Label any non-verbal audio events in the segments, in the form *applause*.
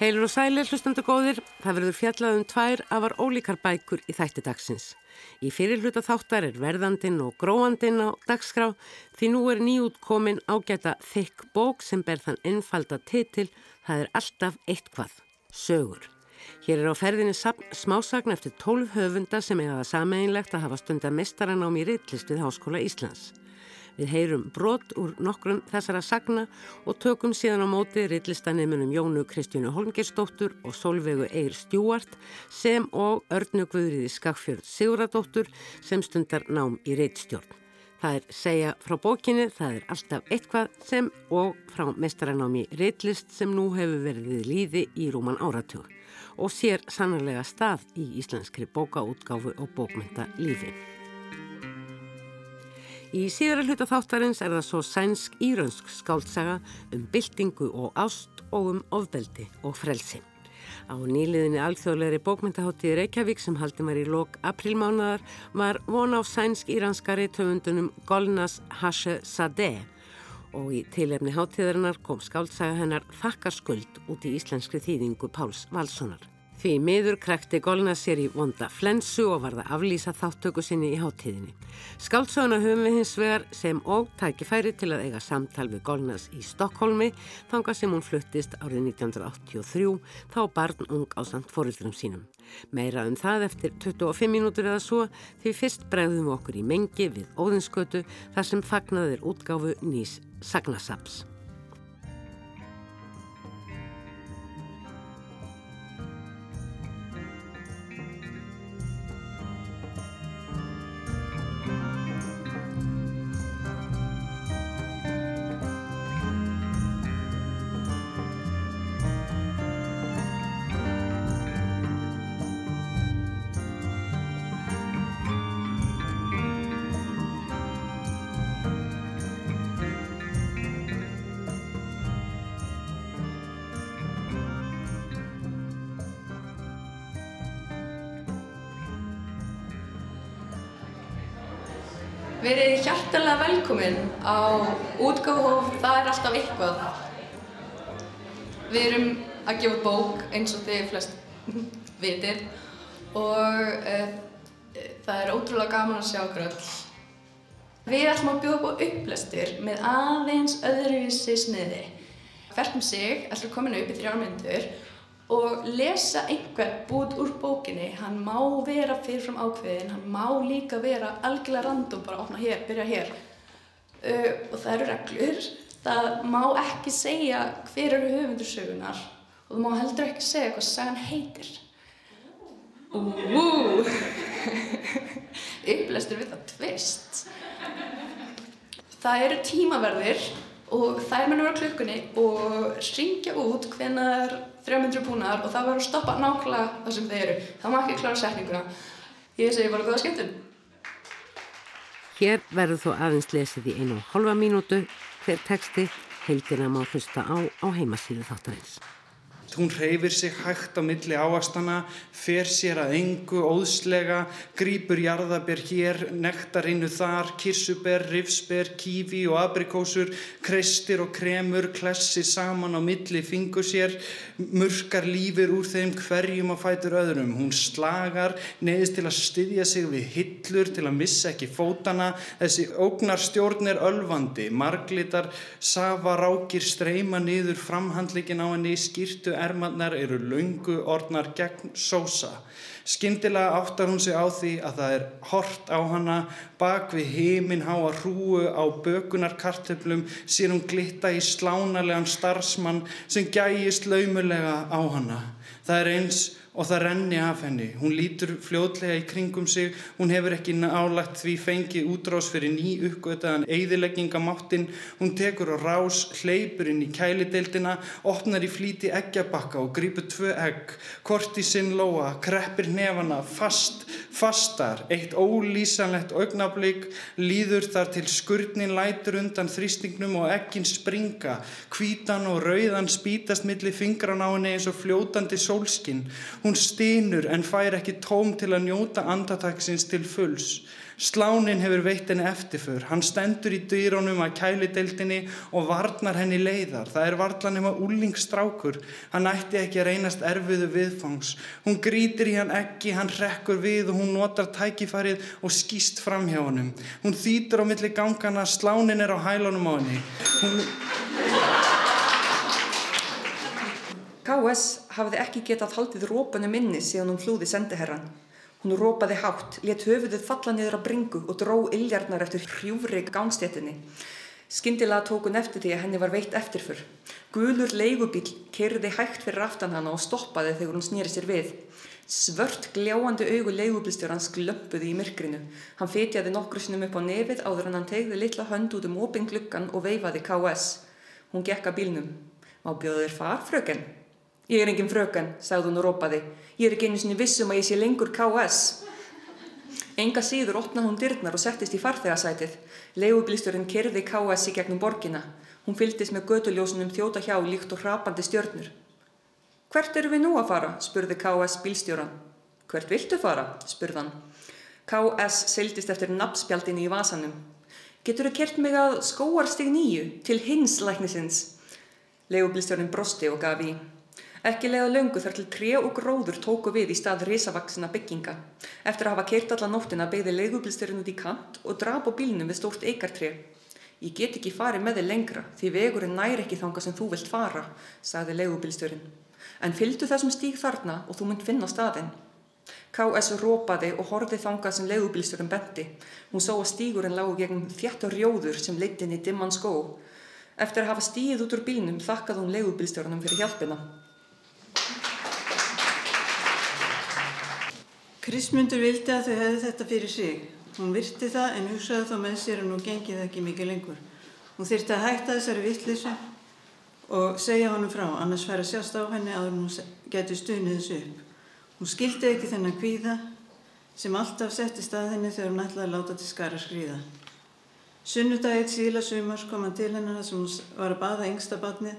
Heilur og sælir, hlustandu góðir, það verður fjallað um tvær afar ólíkar bækur í þætti dagsins. Í fyrirluta þáttar er verðandin og gróandin á dagskrá því nú er nýjútkomin ágæta þykk bók sem ber þann einfalda titil Það er alltaf eitthvað, sögur. Hér er á ferðinni smásagn eftir tólf höfunda sem eiga það sameinlegt að hafa stunda mestaranám í Rittlist við Háskóla Íslands. Við heyrum brot úr nokkrum þessara sagna og tökum síðan á móti rittlistanemunum Jónu Kristjónu Holmgersdóttur og Solveigu Eir Stjúart sem og Örnu Guðriði Skagfjörð Siguradóttur sem stundar nám í reittstjórn. Það er segja frá bókinni, það er alltaf eitthvað sem og frá mestaranámi Reitlist sem nú hefur verið líði í Rúman áratug og sér sannlega stað í íslenskri bókaútgáfu og bókmynda lífi. Í síðara hluta þáttarins er það svo sænsk-írönsk skáldsaga um byltingu og ást og um ofbeldi og frelsi. Á nýliðinni alþjóðleiri bókmyndaháttíði Reykjavík sem haldi maður í lok aprilmánaðar var von á sænsk-íranskari töfundunum Golnas Hashe Sadeh og í tilefni háttíðarinnar kom skáldsaga hennar Þakkarskuld út í íslenskri þýðingu Páls Valssonar. Því miður krækti Golna sér í vonda flensu og varða aflýsa þáttöku sinni í háttíðinni. Skáldsöguna höfum við hins vegar sem og tækifæri til að eiga samtal við Golnas í Stokkólmi þanga sem hún fluttist árið 1983 þá barn ung á samt fórildrum sínum. Meira um það eftir 25 mínútur eða svo því fyrst bregðum við okkur í mengi við óðinskötu þar sem fagnaðir útgáfu nýs Sagnasaps. Velkomin á útgáðhóf Það er alltaf eitthvað. Við erum að gefa bók eins og þið flest *laughs* vitir og uh, það er ótrúlega gaman að sjá okkur öll. Við ætlum að bjóða upp á upplestur með aðeins öðruvísi sniði. Hvert um sig ætlum að koma upp í þrjármyndur og lesa einhver bút úr bókinni, hann má vera fyrirfram ákveðin, hann má líka vera algjörlega random, bara opna hér, byrja hér uh, og það eru reglur, það má ekki segja hver eru höfundursögunar og þú má heldur ekki segja hvað sagan heitir. Úúúú, *laughs* upplestur við það tvist. Það eru tímaverðir og þær munum vera klukkunni og ringja út hvenar þrjámyndur búnar og það var að stoppa nákvæmlega það sem þeir eru. Það má ekki klára setninguna. Ég segi bara góða skemmtun. Hér verður þú aðeins lesið í einu og halva mínútu hver texti heildina má hlusta á á heimasíðu þáttarins. Hún reyfir sig hægt á milli áastana, fer sér að engu óðslega, grýpur jarðaber hér, nektarinnu þar, kirsuber, rifsber, kífi og abrikósur, kreistir og kremur, klessi saman á milli fingur sér, mörkar lífir úr þeim hverjum að fætur öðrum. Hún slagar, neðist til að styðja sig við hillur, til að missa ekki fótana. Þessi ógnar stjórn er ölvandi, marglitar, safa rákir streyma niður framhandlikin á henni, skýrtu ermarnar eru laungu orðnar gegn sósa. Skyndilega áttar hún sig á því að það er hort á hana bak við heiminn háa hrúu á bökunarkartöflum sér hún glitta í slánarlegan starfsmann sem gæjist laumulega á hana. Það er eins og það renni af henni. Hún lítur fljóðlega í kringum sig, hún hefur ekki nálagt því fengið útrás fyrir ný uppgötaðan eigðileggingamáttinn, hún tekur á rás, hleypur inn í kælideildina, opnar í flíti eggjabakka og grýpur tvö egg, kort í sinn lóa, kreppir nefana, fast, fastar, eitt ólýsanlegt augnablík, líður þar til skurnin lætur undan þrýstingnum og eggin springa, hvítan og rauðan spítast millir fingran á henni eins og fljótandi sólskinn Hún stínur en fær ekki tóm til að njóta andataksins til fulls. Slánin hefur veitt henni eftirför. Hann stendur í dýrónum að kælideildinni og varnar henni leiðar. Það er varlan nema úlingstrákur. Hann ætti ekki að reynast erfiðu viðfangs. Hún grítir í hann ekki, hann rekkur við og hún notar tækifarið og skýst fram hjá honum. Hún þýtur á milli gangana, slánin er á hælunum á henni. Hún... KS hafði ekki getað haldið rópunum inni síðan hún hlúði sendiherran. Hún rópaði hátt, let höfuðið falla niður á bringu og dró illjarnar eftir hrjúfri gánstjettinni. Skyndilega tók hún eftir því að henni var veitt eftirfur. Gulur leigubíl kerði hægt fyrir aftan hana og stoppaði þegar hún snýri sér við. Svört gljáandi augu leigubílstjórans glömpuði í myrkrinu. Hann fetjaði nokkru sinum upp á nefið áður en hann tegði litla hönd út um oping gluggan og veifaði KS. Hún gekka bílnum. Má bjóðu þér far, fröken? Ég er engin fröken, sagði hún og rópaði. Ég er ekki einu sinni vissum að ég sé lengur KS. Enga síður opnaði hún dyrnar og settist í farþegarsætið. Leigubilsturinn kerði KS í gegnum borgina. Hún fyldist með göduljósunum þjóta hjá líkt og hrapandi stjörnur. Hvert eru við nú að fara? spurði KS bílstjóran. Hvert viltu fara? spurðan. KS seildist eftir nabbspjaldinu í vasanum. Getur þau kert mig að skóarstig nýju til hins læknisins? Leigubilstjórin brosti og gaf í. Ekki leiða löngu þar til tré og gróður tóku við í stað risavaksina bygginga. Eftir að hafa keirt alla nóttina beigði leigubilsturinn út í kant og drap á bílnum við stórt eikartré. Ég get ekki farið með þig lengra því vegurinn næri ekki þanga sem þú vilt fara, sagði leigubilsturinn. En fylgdu þessum stíg þarna og þú mynd finna staðinn. K.S. rópaði og horfið þangað sem leigubilsturinn bendi. Hún sá að stígurinn lágu gegn þjættur rjóður sem leitt inn í dimman skó. Eftir að hafa stíð út úr bílnum þakkaði hún leigubilstjórnum fyrir hjálpina. Kristmundur vildi að þau hefði þetta fyrir sig. Hún virti það en hugsaði þá með sér að nú gengið ekki mikið lengur. Hún þyrti að hætta þessari vittlisu og segja honum frá, annars fær að sjást á henni að hún getur stuðnið þessu upp. Hún skildi ekki þennan kvíða sem alltaf setti stað henni þegar hún ætlaði að láta til skara skrýða. Sunnudagið síðla sumars kom hann til hennar sem hún var að baða yngsta badnið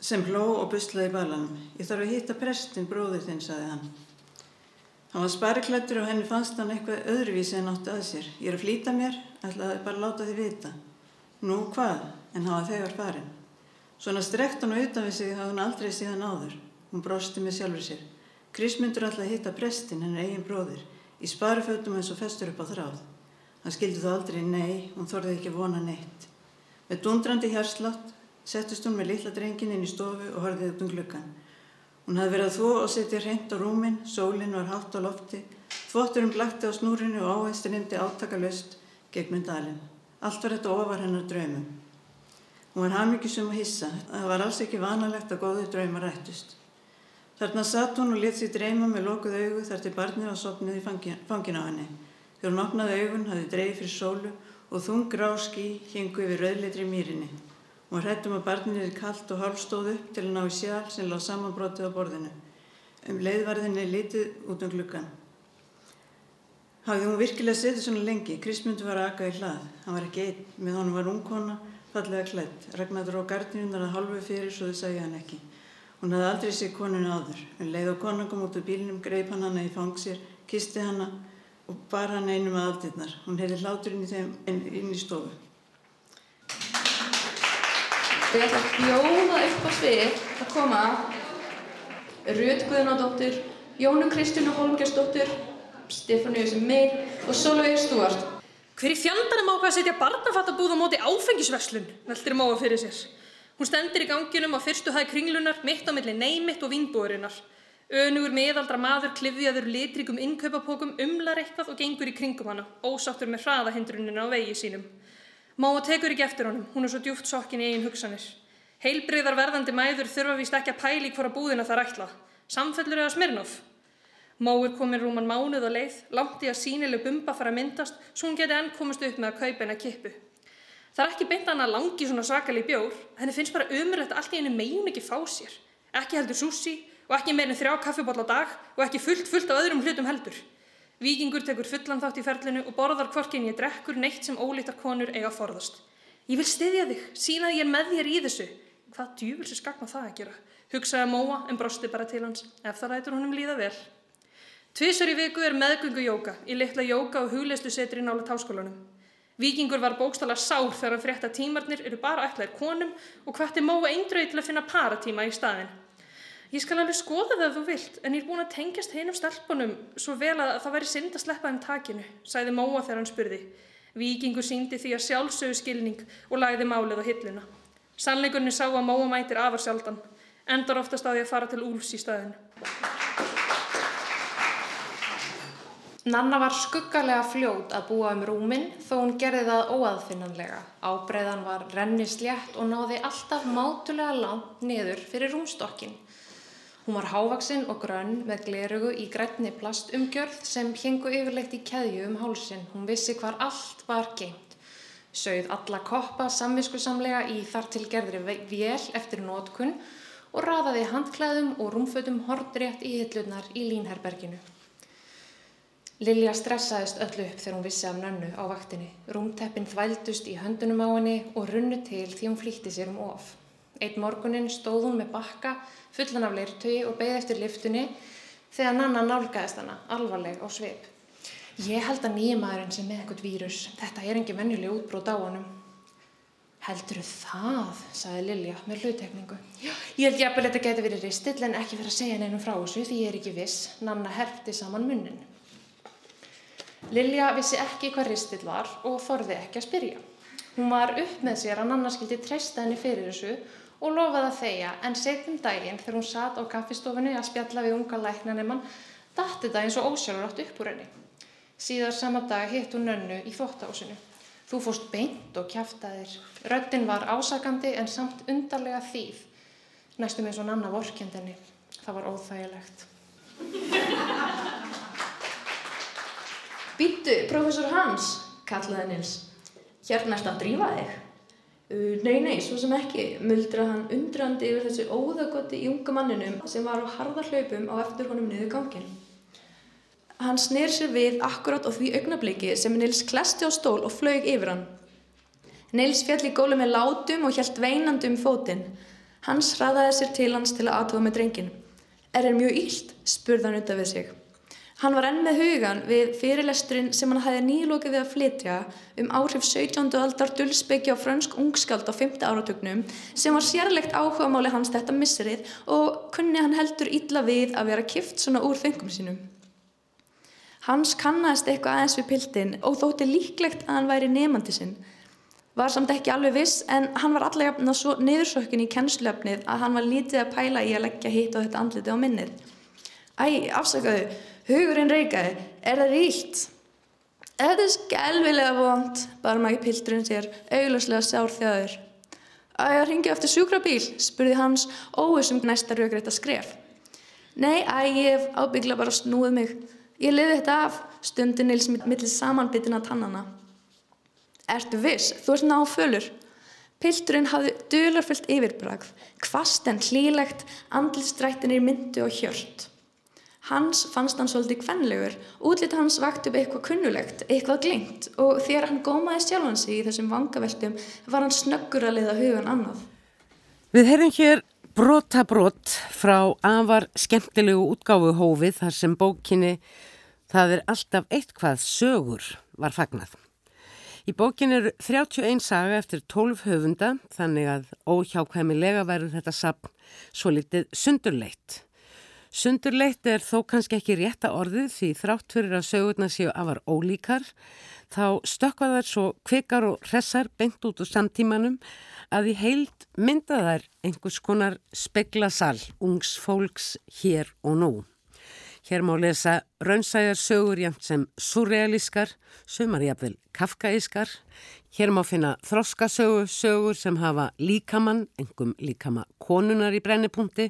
sem hló og buslaði balanum. Ég þarf að hitta prestin bróðir þinn, saði hann. Hann var spariklættur og henni fannst hann eitthvað öðruvísi en átti að sér. Ég er að flýta mér, ætlaði bara að láta þið vita. Nú hvað, en hafa þegar farin. Svona strekt hann utan við sig hafði hann aldrei síðan áður. Hún brosti með sjálfur sér. Krismundur ætlaði að hitta prestin, henni eigin bróðir, í sparifötum eins og festur upp á þráð. Hann skildi þú aldrei nei, hún þorði ekki vona neitt. Með dundrandi hérslátt settist hún með litla drengin inn í stofu og horfið upp um gluggan. Hún hafði verið að þvó og setja hreint á rúmin, sólinn var hátt á lofti, þvotturum blakti á snúrinu og áheistin hindi átakalust gegnum dalin. Allt var þetta ofar hennar draumum. Hún var hafmyggisum að hissa, það var alls ekki vanalegt að góðu drauma rættust. Þarna satt hún og lit sér dreyma með lokuð augu þar til barnið var sopnið í fangin á henni. Þegar hún opnaði augun hafði dreif fyrir sólu og þung grá skí hengu yfir rauðleitri mýrinni. Hún hrættum að barnið er kallt og hálfstóð upp til að ná í sjál sem lág samanbrotið á borðinu. Um leiðvarðinni litið út um gluggan. Hafði hún virkilega setið svona lengi. Krismundur var aðgað í hlað. Hann var ekki einn. Með honum var ungkona, fallega klætt. Ragnar og gardinunar að halvu fyrir svo þau sagði hann ekki. Hún hafði aldrei séð koninu áður. En leið og konan kom út úr bílinum, greip hann hana í fangsir, kisti hana og bar hann einum að aldinnar. Hún hefði hláturinn í þeim inn í stofu og ég ætla að bjóða upp á svið að koma Rut Guðnádóttir, Jónu Kristján Holmgjörnsdóttir, Stefáníu sem mig og Solveig Stúart. Hver í fjandarnum ákvað að setja barnafattabúð á móti áfengisverslun, veldir Móa fyrir sér. Hún stendir í ganginum á fyrstu hæð kringlunar, mitt á milli neymitt og vínbúðurinnar. Önugur meðaldra maður klifðjaður litrikum innkaupapókum umlar eitthvað og gengur í kringum hana, ósáttur með hraðahindrunina á vegi sínum. Máa tekur ekki eftir honum, hún er svo djúft sokkin í eigin hugsanir. Heilbriðar verðandi mæður þurfa vist ekki að pæli hvora búðina þar ætla. Samfellur eða Smirnoff. Máur komin rúman mánuð á leið, langt í að sínileg bumba fara að myndast, svo hún geti enn komast upp með að kaupa henn að kippu. Það er ekki beint hann að langi svona sakali bjór, henni finnst bara umrætt að allt í henni megin ekki fá sér. Ekki heldur sushi og ekki meirinn þrjá kaffibotla dag og ekki fullt fullt af öðrum hlutum heldur. Víkingur tekur fullan þátt í ferlinu og borðar hvorkin ég drekkur neitt sem ólítar konur eiga forðast. Ég vil styðja þig, sína að ég er með þér í þessu. Hvað djúvilsi skakma það að gera? hugsaði Móa en brosti bara til hans, ef það rætur honum líða vel. Tvísar í viku er meðgöngu jóka í litla jóka og hugleislu setri nála táskólanum. Vikingur var bókstala sár þegar hann frétta tímarnir eru bara ætlaðir konum og hvætti Móa eindröði til að finna paratíma í staðin. Ég skal alveg skoða það að þú vilt, en ég er búin að tengjast heinum stelpunum svo vel að það væri synd að sleppa þeim takinu, sæði Móa þegar hann spurði. Vikingur síndi því að sjálfsögu skilning og lagði málið á hilluna. Sannleikunni sá að Móa mætir afar sjaldan, endar oftast á því að fara til úls í staðinu. Nanna var skuggalega fljót að búa um rúminn þó hún gerði það óaðfinnanlega. Ábreiðan var renni slétt og náði alltaf mátulega langt niður fyrir rúmstokkin. Hún var hávaksinn og grönn með glerugu í grænni plastumgjörð sem hengu yfirleitt í keðju um hálsin. Hún vissi hvar allt var geimt. Sauð alla koppa samviskusamlega í þar til gerðri vél eftir nótkunn og rafaði handklæðum og rúmfötum hordrétt í hillunar í línherberginu. Lilja stressaðist öllu upp þegar hún vissi af nönnu á vaktinni. Rúmteppin þvældust í höndunum á henni og runnu til því hún flýtti sér um of. Eitt morgunin stóð hún með bakka fullan af leirtögi og beigði eftir liftunni þegar Nanna nálgæðist hana alvarleg á sveip. Ég held að nýjumæðurinn sem með eitthvað vírus. Þetta er engi mennileg útbrót á honum. Heldur það, sagði Lilja með hlautekningu. Ég held jafnvel þetta geti verið ristill en ekki fyrir að segja neinum frá þessu því ég er ekki viss. Nanna herfti saman munnin. Lilja vissi ekki hvað ristill var og þorði ekki að spyrja. Hún var upp með sér að Nanna skildi treysta henni fyrir þessu og lofaði að þeia en setjum daginn þegar hún satt á kaffistofunni að spjalla við unga læknanemann dætti það eins og ósjálfur átt upp úr henni. Síðar sama dag hitt hún nönnu í þóttásinu. Þú fórst beint og kæftaðir. Röttin var ásakandi en samt undarlega þýð. Næstum eins og Nanna vorkjendinni. Það var óþægilegt. Býttu, professor Hans, kallaði Nils. Hérna erst að drífa þig. Uh, nei, nei, svo sem ekki, muldraði hann undrandi yfir þessu óðagotti í unga manninum sem var á harða hlaupum á eftir honum niður gangin. Hann snýr sér við akkurát á því augnabliki sem Nils klesti á stól og flög yfir hann. Nils fjall í gólu með látum og hjælt veinandi um fótinn. Hans hraðaði sér til hans til að aðtóða með drengin. Er það mjög ílt? spurði hann undan við sig. Hann var enn með hugan við fyrirlesturinn sem hann hæði nýlokið við að flytja um áhrif 17. aldar dulsbyggja á frönsk ungskald á 5. áratugnum sem var sérlegt áhuga máli hans þetta misserið og kunni hann heldur illa við að vera kift svona úr þengum sínum. Hans kannast eitthvað aðeins við piltin og þótti líklegt að hann væri nefandi sinn. Var samt ekki alveg viss en hann var allega niðursökkin í kennslefnið að hann var lítið að pæla í að leggja hitt á þetta andliti á minnið. Æ, afsakaðu, hugurinn reykaði, er það ríkt? Þetta er skelvilega vond, bar maður pilturinn sér, augljóslega sár þjáður. Æ, að ringja eftir sjúkrabíl, spurði hans óvissum næsta raugrætt að skref. Nei, æ, ég hef ábyggla bara snúið mig. Ég liði þetta af, stundi Nils millir samanbyttina tannana. Ertu viss? Þú ert náfölur. Pilturinn hafði dularfullt yfirbragð, kvast en hlílegt, andlistrættinir myndu og hjört. Hans fannst hann svolítið kvenlegur, útlita hans vakt upp eitthvað kunnulegt, eitthvað glengt og þegar hann gómaði sjálfan sig í þessum vangaveltum var hann snöggur að leiða hugan annað. Við herrum hér brotabrót frá afar skemmtilegu útgáfu hófið þar sem bókinni Það er alltaf eitthvað sögur var fagnað. Í bókin eru 31 saga eftir 12 höfunda þannig að óhjákvæmilega verður þetta sapn svo litið sundurleitt. Sundurleitt er þó kannski ekki rétta orðið því þrátt fyrir að sögurna séu afar ólíkar þá stökka þær svo kvikar og hressar beint út úr samtímanum að í heild mynda þær einhvers konar speklasal ungs fólks hér og nú. Hér má lesa raunsæjar sögur jæmt sem surrealískar, sumarjafvel kafkaískar. Hér má finna þroskasögur, sögur sem hafa líkamann, engum líkama konunar í brennipunkti.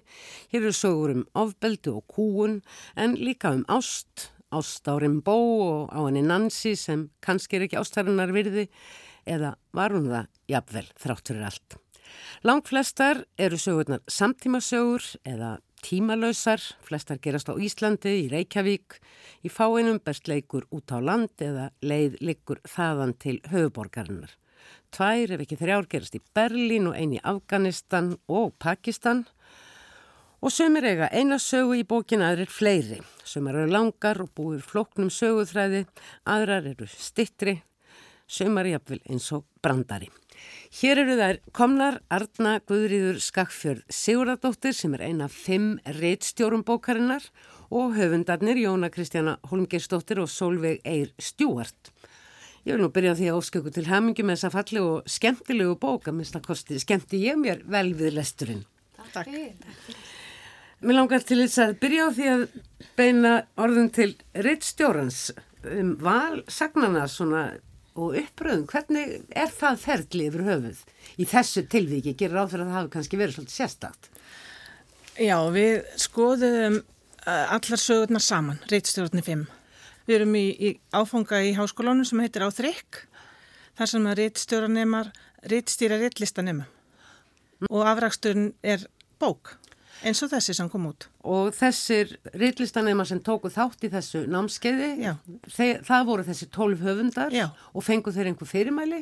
Hér eru sögur um ofbeldu og kúun en líka um ást, ást á Rimbó og á henni Nancy sem kannski er ekki ástærunar virði eða var hún það jafnvel þráttur er allt. Langt flestar eru sögurnar samtímasögur eða tímalösar, flestar gerast á Íslandi, í Reykjavík, í fáinum best leikur út á land eða leið leikur þaðan til höfuborgarinnar. Tvær ef ekki þrjár gerast í Berlín og eini í Afganistan og Pakistan Og sömur eiga eina sögu í bókin aðrir fleiri. Sömur eru langar og búir floknum söguþræði, aðrar eru stittri, sömur jafnvel eins og brandari. Hér eru þær komnar Arna Guðríður Skakfjörð Sigurðardóttir sem er eina af fimm reittstjórum bókarinnar og höfundarnir Jóna Kristjana Holmgeistóttir og Solveig Eir Stjúart. Ég vil nú byrja því að ósköku til hamingi með þessa falli og skemmtilegu bóka, minnst að kosti skemmti ég mér vel við lesturinn. Takk. Mér langar til þess að byrja á því að beina orðum til reittstjórans um valsagnana svona og uppröðum. Hvernig er það ferðli yfir höfuð í þessu tilvíki? Gerir á fyrir að það hafi kannski verið svolítið sérstakt. Já, við skoðum allar sögurnar saman, reittstjórnir 5. Við erum í, í áfanga í háskólanum sem heitir Áþrygg, þar sem að reittstjóranemar, reittstýra reitlistanemar og afraksturinn er bók eins og þessi sem kom út. Og þessir reitlistanemar sem tóku þátt í þessu námskeiði, þeir, það voru þessi tólf höfundar Já. og fengu þeir einhver fyrirmæli?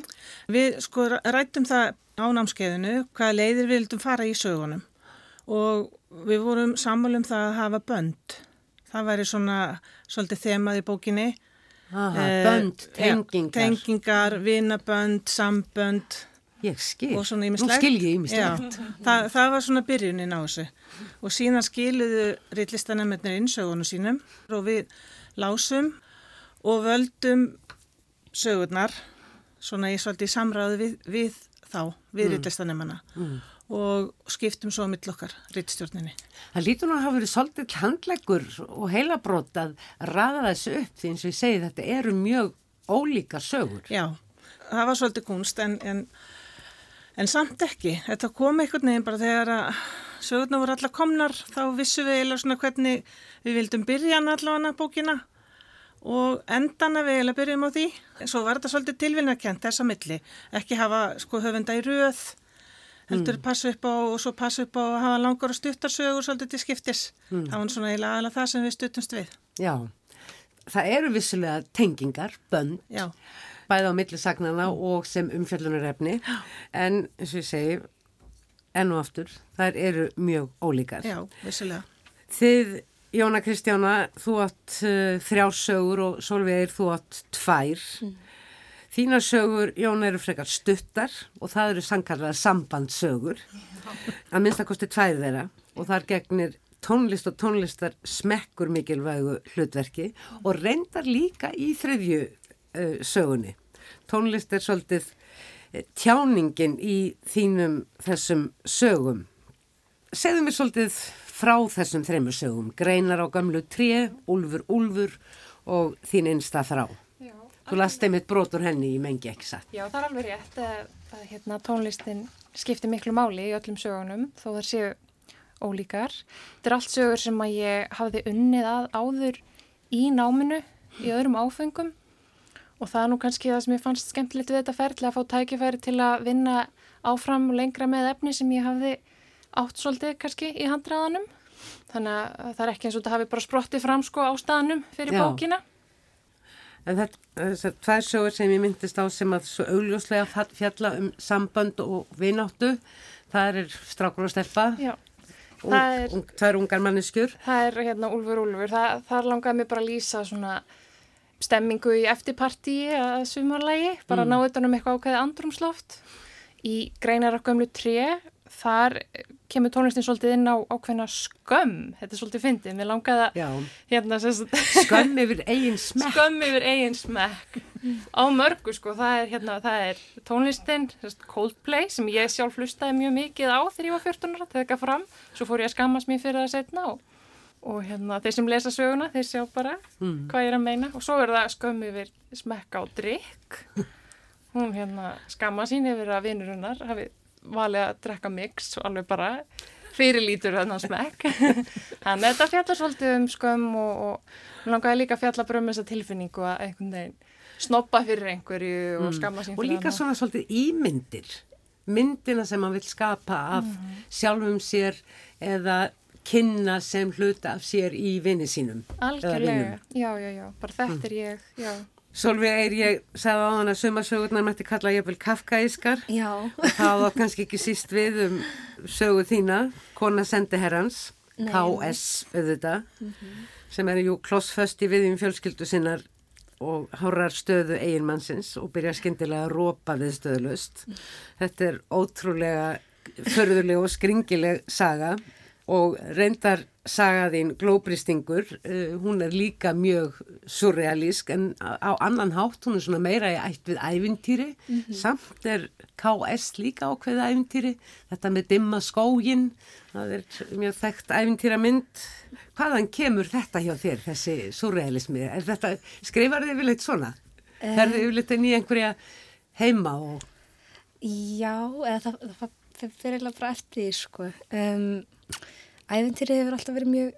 Við sko rættum það á námskeiðinu hvaða leiðir við vildum fara í sögunum og við vorum sammálum það að hafa bönd. Það væri svona svolítið þemað í bókinni. Aha, Eh, bönd, tengingar. tengingar, vinabönd, sambönd Ég skil. og svona Nú skil ég ímislegt. Það, það var svona byrjunin á þessu og síðan skiluðu reillistanemennir innsögunum sínum og við lásum og völdum sögurnar svona í svolítið í samræðu við, við þá, við mm. reillistanemana Mm. og skiptum svo mitt okkar reittstjórninni. Það lítur nú að hafa verið svolítið handleggur og heilabrót að raða þessu upp því eins og ég segi þetta eru mjög ólíkar sögur. Já, það var svolítið kunst en, en, en samt ekki. Þetta kom einhvern veginn bara þegar að sögurnar voru allar komnar þá vissum við eiginlega svona hvernig við vildum byrja hann allavega bókina og endana við eiginlega byrjum á því. Svo var þetta svolítið tilvinnarkent þessa milli. Ekki hafa sko höfunda í röð, heldur passa upp á og svo passa upp á að hafa langar og stuttarsögur svolítið til skiptis. Það var svona eiginlega aðalega það sem við stuttumst við. Já, það eru vissulega tengingar, bönd, Já, bæði á millisagnana og sem umfjöllunarefni en eins og ég segi, enn og aftur, þær eru mjög ólíkar. já, vissulega. Þið, Jóna Kristjána, þú átt uh, þrjár sögur og Solveigir, þú átt tvær. Þínar sögur, Jóna, eru frekar stuttar og það eru sankarlega sambandssögur. Að minnst að kosti tvær þeirra og þar gegnir tónlist og tónlistar smekkur mikilvægu hlutverki og reyndar líka í þriðju uh, sögunni. Tónlist er svolítið uh, tjáningin í þínum þessum sögum. Segðu mér svolítið frá þessum þreymur sögum. Greinar á gamlu tré, Úlfur Úlfur og þín einsta þrá. Já, Þú last einmitt brotur henni í mengi ekki satt. Já, það er alveg rétt að, að hérna, tónlistin skiptir miklu máli í öllum sögunum þó þar séu ólíkar. Þetta er allt sögur sem að ég hafði unnið að áður í náminu í öðrum áfengum og það er nú kannski það sem ég fannst skemmtilegt við þetta ferli að fá tækifæri til að vinna áfram lengra með efni sem ég hafði átt svolítið kannski í handræðanum. Þannig að það er ekki eins og þetta hafi bara sprottið fram sko á staðnum fyrir Já. bókina. En þetta, þessar tvær sögur sem ég myndist á sem að svo augljóslega fjalla um sambönd og vináttu, það er strákur og stelpa, Já, það er- ung, tvær ungar manneskjur. Það er hérna Úlfur Úlfur, það, það langaði mig bara að lýsa svona stemmingu í eftirpartíi að sumarlægi, bara mm. ná utan um eitthvað ákveðið andrumsloft. Í greinar af gömlu tré, þar kemur tónlistin svolítið inn á ákveðna skömm, þetta er svolítið fyndið, mér langaði að hérna skömm yfir *laughs* eigin smekk. skömm yfir eigin smekk á mörgu sko, það er hérna, það er tónlistin, Coldplay sem ég sjálf hlustaði mjög mikið á þegar ég var 14 ára, þegar fram, svo fór ég að skammast mér fyrir það setna og, og hérna þeir sem lesa söguna, þeir sjá bara Mm. hvað ég er að meina og svo er það skömm yfir smekk á drikk *laughs* hún hérna skamma sín yfir að vinur hennar hafi valið að drekka mix og alveg bara fyrirlítur þennan smekk *laughs* þannig að þetta fjallar svolítið um skömm og, og langaði líka að fjalla bara um þessa tilfinningu að einhvern veginn snoppa fyrir einhverju og skamma sín Mm. Og líka svona svolítið ímyndir, myndina sem hann vil skapa af Mhm. sjálfum sér eða kynna sem hluta af sér í vinni sínum. algjörlega, já, já, já, bara þetta er ég já, Solveig Eir, ég sagði á hann að sumasögurnar mætti kalla ég vel kafkaískar. Já. Það var kannski ekki síst við um sögu þína, kona sendi herrans. Nei, KS auðvitað, mm -hmm. sem er jú klossföst í viðjum fjölskyldu sinnar og hárar stöðu eiginmannsins og byrjar skindilega að rópa við stöðlust. Mm. Þetta er ótrúlega förðuleg og skringileg saga og reyndar sagaðinn Glóbristingur, uh, hún er líka mjög surrealísk en á annan hátt, hún er svona meira í ætt við ævintýri, mm -hmm. samt er KS líka ákveðið ævintýri, þetta með dimma skógin, það er mjög þekkt ævintýramynd. Hvaðan kemur þetta hjá þér, þessi surrealismi? Er þetta, skrifar þið yfirleitt svona? Uh, Ferðu yfirleitt inn í einhverja heima og... Já, eða það, það, það fyrir alveg bara eftir því, sko. Um, æfintýrið hefur alltaf verið mjög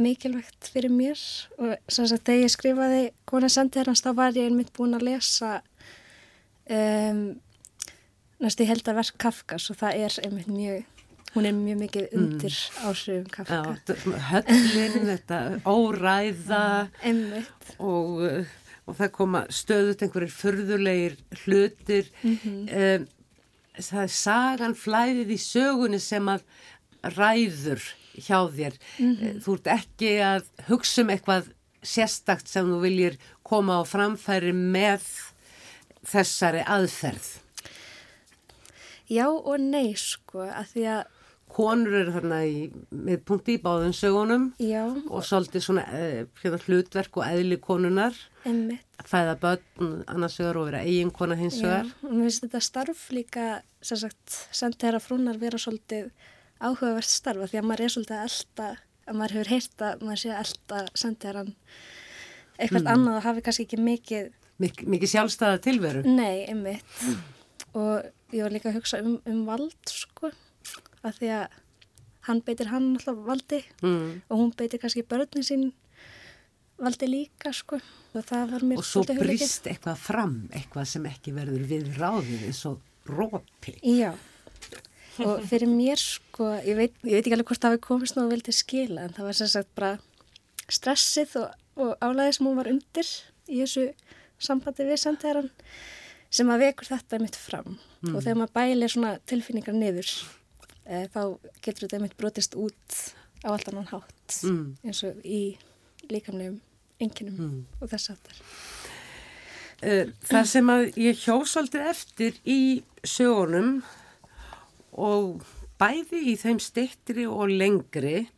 mikilvægt fyrir mér og sem sagt þegar ég skrifaði Kona Sendirhans þá var ég einmitt búin að lesa um, næstu held að verk Kafkas og það er einmitt mjög, hún er mjög mikið mm. undir mm. ásögum Kafka. Höllin, *laughs* þetta óræða einmitt og, og það koma stöðut einhverjir förðulegir hlutir mm -hmm. um, það er sagan flæðið í sögunni sem að ræður hjá þér. Mm -hmm. Þú ert ekki að hugsa um eitthvað sérstakt sem þú viljir koma á framfæri með þessari aðferð. Já og nei sko, að því að konur eru þarna í, með punkti í báðun sögunum Já. og svolítið svona e, hlutverk og eðli konunar að fæða börn annars vegar og vera eiginkona hins vegar og mér finnst þetta starf líka sem sagt, sendi þeirra frúnar vera svolítið áhugavert starfa því að maður er svolítið að elda að maður hefur heyrt að maður sé elda sendiðaran eitthvað mm. annað og hafi kannski ekki mikið Mik mikið sjálfstæða tilveru Nei, einmitt mm. og ég var líka að hugsa um, um vald sko, að því að hann beitir hann alltaf valdi mm. og hún beitir kannski börnin sín valdi líka sko og það var mér og svo brist eitthvað fram eitthvað sem ekki verður við ráðið eins og rópi Já og fyrir mér sko, ég veit, ég veit ekki alveg hvort það hefði komist nú að vildi skila en það var sem sagt bara stressið og, og álæðið sem hún var undir í þessu sambandi við sendiðaran sem að vekur þetta mitt fram mm. og þegar maður bælir svona tilfinningar niður e, þá getur þetta mitt brotist út á allt annan hátt mm. eins og í líkamlegum enginum mm. og þess aftar. Eh, það sem að ég hjósaldi eftir í sjónum og bæði í þeim stittri og lengri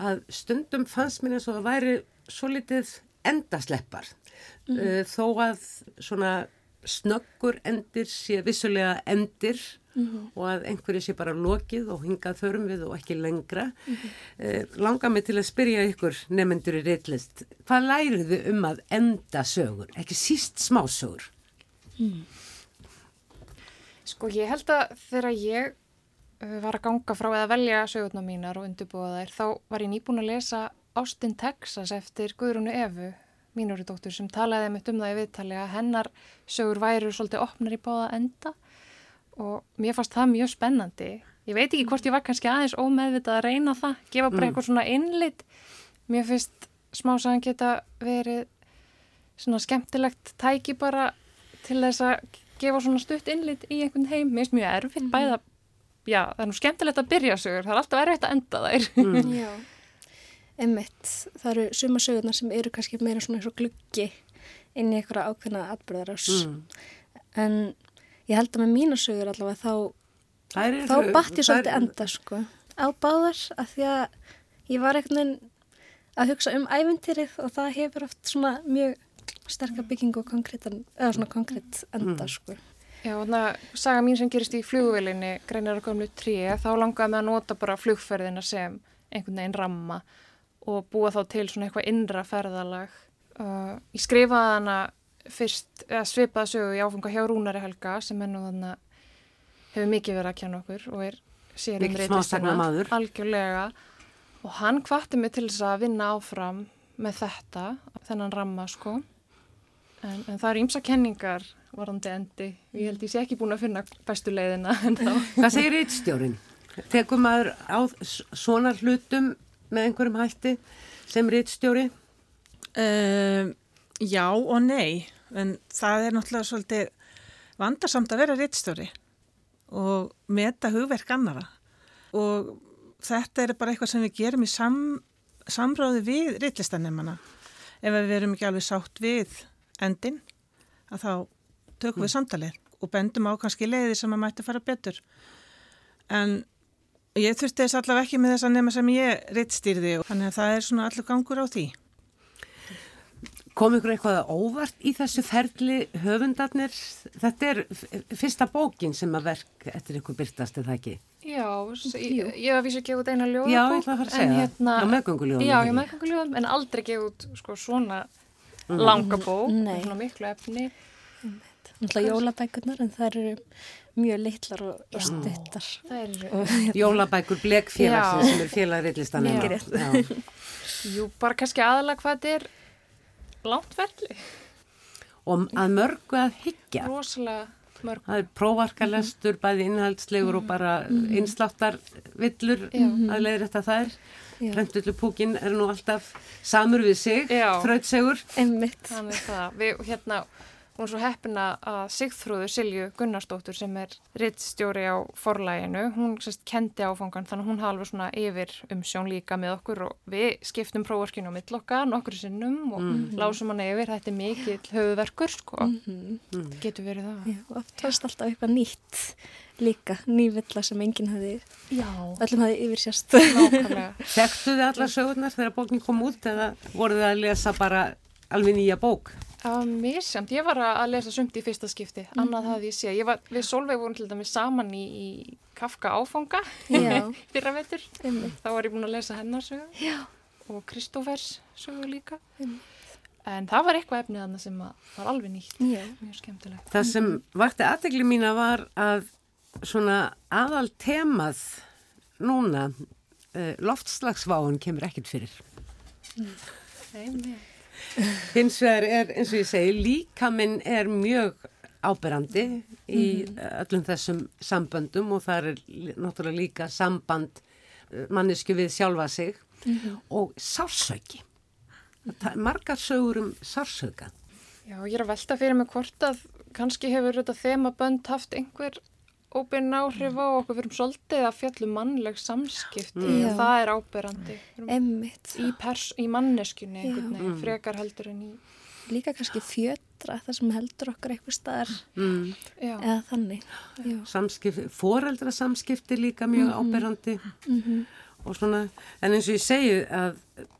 að stundum fannst mér eins og það væri svo litið endasleppar mm. uh, þó að svona snöggur endir sé vissulega endir mm -hmm. og að einhverju sé bara lokið og hingað þörum við og ekki lengra mm -hmm. uh, langar mig til að spyrja ykkur nefnendur í reitlist hvað lærið þið um að enda sögur ekki síst smásögur mm. Sko ég held að þegar ég Eh, var að ganga frá eða velja sögurnar mínar og undirbúa þær, þá var ég nýbúin að lesa Austin, Texas eftir Guðrúnu Efu, mínuri dóttur, sem talaði mitt um það í viðtali að hennar sögur væri svolítið opnar í báða enda og mér fannst það mjög spennandi. Ég veit ekki hvort ég var kannski aðeins ómeðvitað að reyna það, gefa bara mm. eitthvað svona innlit. Mér finnst smásagan geta verið svona skemmtilegt tæki bara til þess að gefa svona stutt innlit í einhvern heim. Mér finnst mjög erfitt mm. bæða já, það er nú skemmtilegt að byrja sögur, það er alltaf erfitt að enda þær. Mm. *laughs* Já, emmitt, það eru suma sögurnar sem eru kannski meira svona eins og gluggi inn í einhverja ákveðna atbyrðarás. Mm. En ég held að með mína sögur allavega þá, er, þá batt ég svolítið enda sko á báðar af því að ég var einhvern veginn að hugsa um ævintýrið og það hefur oft svona mjög sterkar bygging og konkrétt, eða svona konkrétt enda mm. sko. Já, þannig að saga mín sem gerist í flugvelinni greinar að komlu 3, þá langaði með að nota bara flugferðina sem einhvern veginn ramma og búa þá til svona eitthvað innra ferðalag. Uh, ég skrifaði hana fyrst, eða svipaði sögu í áfengar hjá Rúnari Helga sem hennu þannig að hefur mikið verið að kjanna okkur og er sér um reytistina, algjörlega. Og hann hvatti mig til þess að vinna áfram með þetta, þennan ramma sko en, en það eru ymsa kenningar varandi endi. Ég held ég sé ekki búin að finna bestu leiðina *laughs* en þá. Hvað segir eittstjórin? Tekur maður á svona hlutum með einhverjum hætti sem reittstjóri? Uh, já og nei, en það er náttúrulega svolítið vandarsamt að vera reittstjóri og meta hugverk annara og þetta er bara eitthvað sem við gerum í sam, samráði við rittlistanemmana. Ef við verum ekki alveg sátt við endin, að þá tökum við mm. samtalið og bendum á kannski leiði sem að mætti fara betur. En ég þurfti þess allavega ekki með þess að nema sem ég rittstýrði og þannig að það er svona allur gangur á því. Kom ykkur eitthvað óvart í þessu ferli höfundarnir? Þetta er fyrsta bókin sem að verk eftir ykkur byrtast, er það ekki? Já, ég, ég var vísið að gefa út eina ljóðabók. Já, ég ætla að fara að segja hérna, það. Já, meðgönguljóðum. Já, já, meðgönguljóðum, en aldrei gefa út sko, svona. Langa bók, svona miklu efni. Náttúrulega jólabækurnar, en það eru mjög litlar og, og stuttar. Jólabækur Blekfélagsins sem er félagriðlistan. Jú, bara kannski aðalega hvað þetta er langt verðli. Og að mörgu að higgja. Rósalega mörgu. Það er prófarkalestur, mm -hmm. bæði innhaldslegur mm -hmm. og bara mm -hmm. einsláttarvillur að leiðir þetta þær. Brendvillupúkin er nú alltaf samur við sig, þrautsegur. Einmitt. Þannig það. Við hérna Hún er svo heppina að Sigþrúður Silju Gunnarsdóttur sem er rittstjóri á forlæginu, hún sérst kendi áfangan þannig að hún hafa alveg svona yfir um sjón líka með okkur og við skiptum próvorkinu á millokkar nokkur sinnum og mm -hmm. lásum hann yfir, þetta er mikill höfuverkur sko, mm -hmm. getur verið það. Já, og oft varst alltaf eitthvað nýtt líka, nývilla sem enginn hafi, öllum hafi yfir sérst. *laughs* Þekktu þið alla sögurnar þegar bókin kom út eða voru þið að lesa bara alveg nýja bók? Það var misjamt, ég var að lesa sumt í fyrsta skipti, mm. annað hafði ég séð. Var, við Solveig vorum til dæmis saman í, í Kafka áfanga *laughs* fyrra vetur, þá var ég búin að lesa hennar sögu Já. og Kristófers sögu líka. Einmitt. En það var eitthvað efnið annað sem var alveg nýtt, Já. mjög skemmtilegt. Það sem vakti aðtegli mína var að svona aðal temað núna, uh, loftslagsváun kemur ekkert fyrir. Hins vegar er, eins og ég segi, líkaminn er mjög áberandi í mm. öllum þessum samböndum og það er náttúrulega líka samband eh, mannesku við sjálfa sig mm -hmm. og sársauki. Margar sögur um sársauka. Já, ég er að velta fyrir mig hvort að kannski hefur þetta þemabönd haft einhver óbyrn áhrif á okkur, við erum svolítið að fjallum mannleg samskipti. Mm. og það er ábyrrandi í, í manneskunni mm. frekar heldur en í líka kannski fjötra það sem heldur okkur eitthvað staðar. Mm. eða þannig Samskipti, foreldra samskipti líka mjög -hmm. ábyrrandi -hmm. og svona, en eins og ég segi að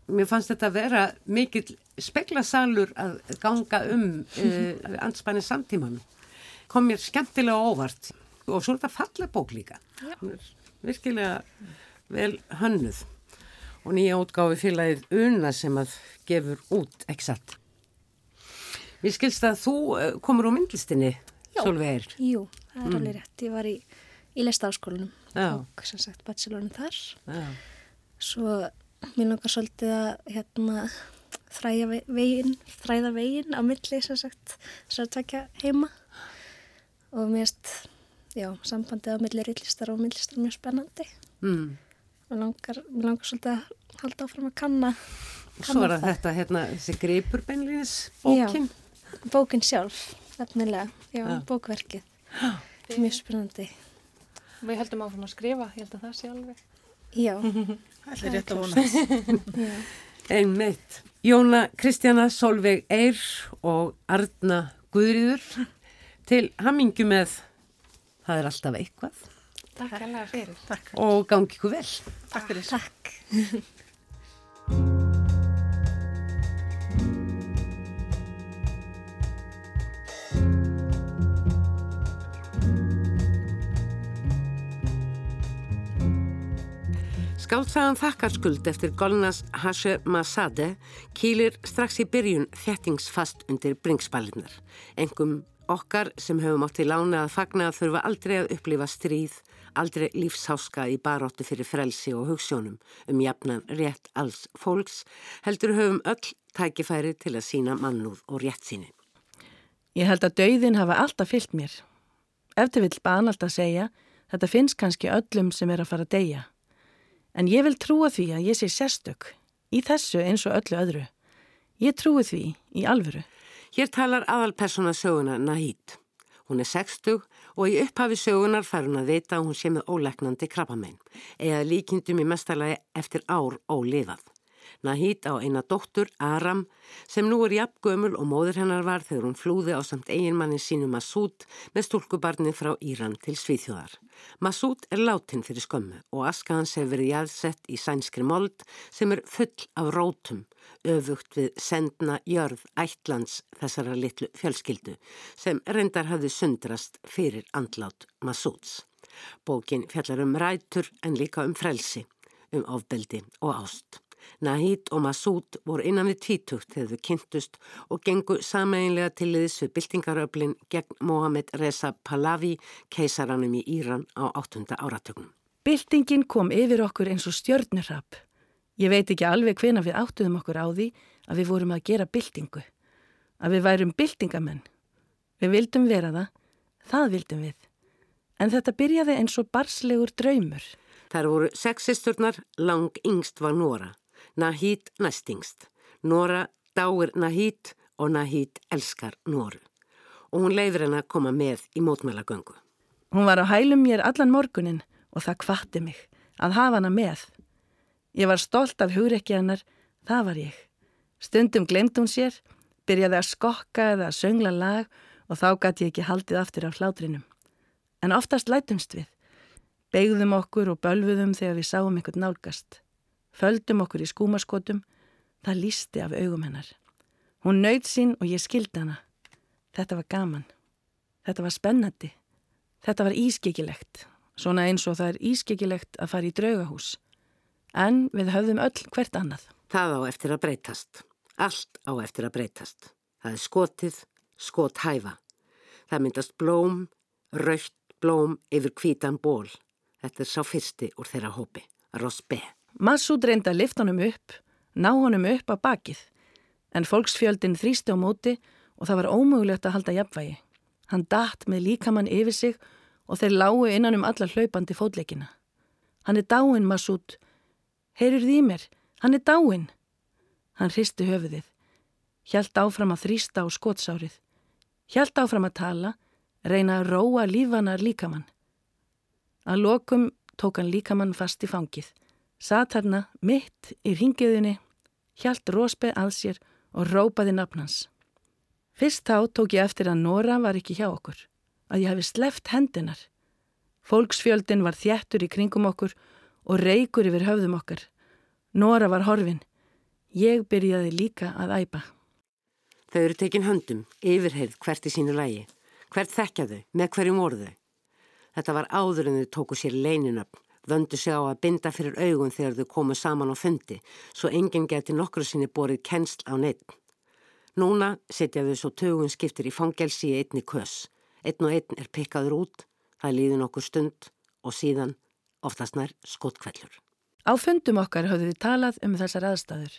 mér fannst þetta að vera mikill speklasalur að ganga um uh, anspanni samtíman kom mér skemmtilega óvart og svo er þetta falla bók líka. Hún er virkilega vel hönnuð. Og nýja útgáfi félagið Una sem að gefur út exakt. Við skilst að þú eh, komur á myndlistinni Solveig Jú, það er mm. alveg rétt, ég var í, í lestaáskólanum og sem sagt bachelorinu þar. Já. svo mér langar svolítið að hérna þræða veginn þræða veginn á milli sem sagt þess að takja heima. Og mér erst já, sambandið á millir yllistar og millistar mjög spennandi. Mm. og langar, langar svolítið að halda áfram að kanna, kanna Svo er þetta hérna, þessi greipur beinlinis bókin Já, bókin. sjálf, efnilega. Já, já. bókverkið. Mjög spennandi. Við heldum áfram að skrifa, ég held að það sé alveg. Já. *laughs* Það er rétt að vona. *laughs* Einmitt. Jóna Kristjana Solveig Eyr og Arna Guðriður til hamingu með það er alltaf eitthvað. Takk alveg fyrir. Takk. Og gangi ykkur vel. Takk fyrir. Takk. Skáltsagan þakkarskuld eftir Golnas Hashe Masade kýlir strax í byrjun þettingsfast undir bringspalinnar, engum Okkar sem höfum átt í lána að fagna þurfa aldrei að upplifa stríð, aldrei lífsháska í baróttu fyrir frelsi og hugssjónum um jafnan rétt alls fólks, heldur höfum öll tækifæri til að sína mannúð og rétt síni. Ég held að dauðin hafa alltaf fyllt mér. Eftir vill banalt að segja, þetta finnst kannski öllum sem er að fara að deyja. En ég vil trúa því að ég sé sérstök, í þessu eins og öllu öðru. Ég trúi því í alvöru. Hér talar aðalpersona söguna Nahid. Hún er 60 og í upphafi sögunar fær hún að vita að hún sé með ólegnandi krabbamein, eða líkindum í mestalagi eftir ár ólifað. Nahid á eina dóttur, Aram, sem nú er jafngömul og móður hennar var þegar hún flúði á samt eiginmanni sínu Masúd með stúlkubarni frá Íran til Svíþjóðar. Masúd er látin fyrir skömmu og aska hans hefur verið jæðsett í sænskri mold sem er full af rótum, öfugt við sendna jörð ætlands þessara litlu fjölskyldu sem reyndar hafði sundrast fyrir andlát Masúds. Bókin fjallar um rætur en líka um frelsi, um ofbeldi og ást. Nahid og Masúd voru innan við tvítugt þegar þau kynntust og gengu sameinlega til liðs við byltingaröflin gegn Mohamed Reza Pahlavi, keisaranum í Íran á 8. áratögnum. Byltingin kom yfir okkur eins og stjörnurrapp. Ég veit ekki alveg hvena við áttuðum okkur á því að við vorum að gera byltingu. Að við værum byltingamenn. Við vildum vera það, það vildum við. En þetta byrjaði eins og barslegur draumur. Þar voru sexisturnar, lang yngst var Nóra. Nahid næstingst. Nora dáir Nahid og Nahid elskar Noru. Og hún leiður henn að koma með í mótmælagöngu. Hún var á hælum mér allan morgunin og það kvatti mig að hafa hana með. Ég var stolt af hugrekki hennar, það var ég. Stundum glemt hún sér, byrjaði að skokka eða að söngla lag og þá gæti ég ekki haldið aftur af hlátrinum. En oftast lætumst við. Begðum okkur og bölfuðum þegar við sáum einhvern nálgast. Földum okkur í skúmaskotum, það lísti af augum hennar. Hún nöyð sín og ég skildi hana. Þetta var gaman. Þetta var spennandi. Þetta var ískikilegt. Svona eins og það er ískikilegt að fara í draugahús. En við höfðum öll hvert annað. Það á eftir að breytast. Allt á eftir að breytast. Það er skotið, skothæfa. Það myndast blóm, raukt blóm yfir kvítan ból. Þetta er sá fyrsti úr þeirra hópi, Rosbe. Massúd reynda að lifta honum upp, ná honum upp á bakið, en fólksfjöldin þrýsti á móti og það var ómögulegt að halda jafnvægi. Hann datt með líkamann yfir sig og þeir lágu innan um alla hlaupandi fótleikina. Hann er dáin, Massúd. Heyrur því mér, hann er dáin. Hann hristi höfuðið, hjælt áfram að þrýsta á skótsárið, hjælt áfram að tala, reyna að róa lífanar líkamann. Að lokum tók hann líkamann fast í fangið. Satt hérna mitt í ringiðinni, hjælt Rósbe að sér og rópaði nafnans. Fyrst þá tók ég eftir að Nora var ekki hjá okkur, að ég hafi sleft hendinar. Fólksfjöldin var þjættur í kringum okkur og reykur yfir höfðum okkar. Nora var horfin. Ég byrjaði líka að æpa. Þau eru tekin höndum, yfirheið hvert í sínu lægi. Hvert þekkja þau, með hverjum orðu. Þetta var áður en þau tóku sér leininöfn vöndu sig á að binda fyrir augun þegar þau komu saman á fundi, svo enginn geti nokkru sinni borið kennsl á neitt. Núna setja þau svo tögun skiptir í fangelsi í einni kös. Einn og einn er pikkaður út, það líður nokkur stund og síðan oftast nær skottkvellur. Á fundum okkar höfðu við talað um þessar aðstæður,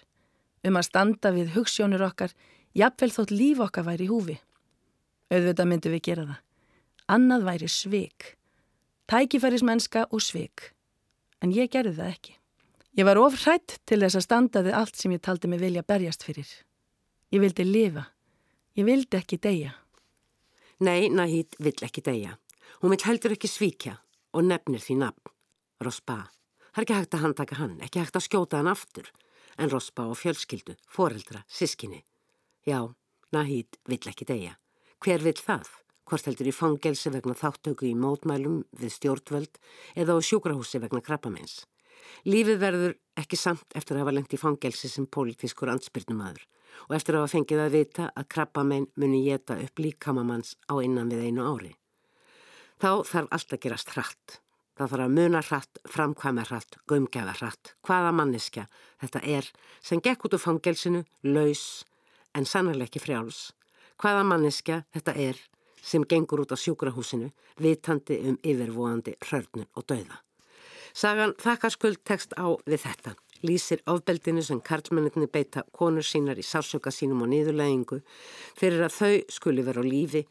um að standa við hugssjónur okkar, jafnvel þótt líf okkar væri í húfi. Auðvitað myndum við gera það. Annað væri sveik. Tækifærismennska og sveik en ég gerði það ekki. Ég var ofrætt til þess að standaði allt sem ég taldi mig vilja berjast fyrir. Ég vildi lifa. Ég vildi ekki deyja. Nei, Nahid vill ekki deyja. Hún vill heldur ekki svíkja og nefnir því nafn. Rospa. Það er ekki hægt að handtaka hann, ekki hægt að skjóta hann aftur. En Rospa og fjölskyldu, foreldra, sískinni. Já, Nahid vill ekki deyja. Hver vill það? Hvort heldur í fangelsi vegna þáttöku í mótmælum við stjórnvöld eða á sjúkrahúsi vegna krabbamens. Lífið verður ekki samt eftir að hafa lengt í fangelsi sem pólitískur ansbyrnumadur og eftir að hafa fengið að vita að krabbamenn muni geta upp líkamamanns á innan við einu ári. Þá þarf allt að gerast hratt. Það þarf að muna hratt, framkvæma hratt, gömgefa hratt, hvaða manneskja þetta er sem gekk út úr fangelsinu, laus, en sannarlega ekki frjáls. Hvaða manneskja þetta er sem gengur út á sjúkrahúsinu vitandi um yfirvóandi hrörnun og dauða. Sagan þakkarskuld tekst á við þetta, lýsir ofbeldinu sem karlmenninni beita konur sínar í sársöka sínum og niðurleggingu fyrir að þau skuli vera á lífi,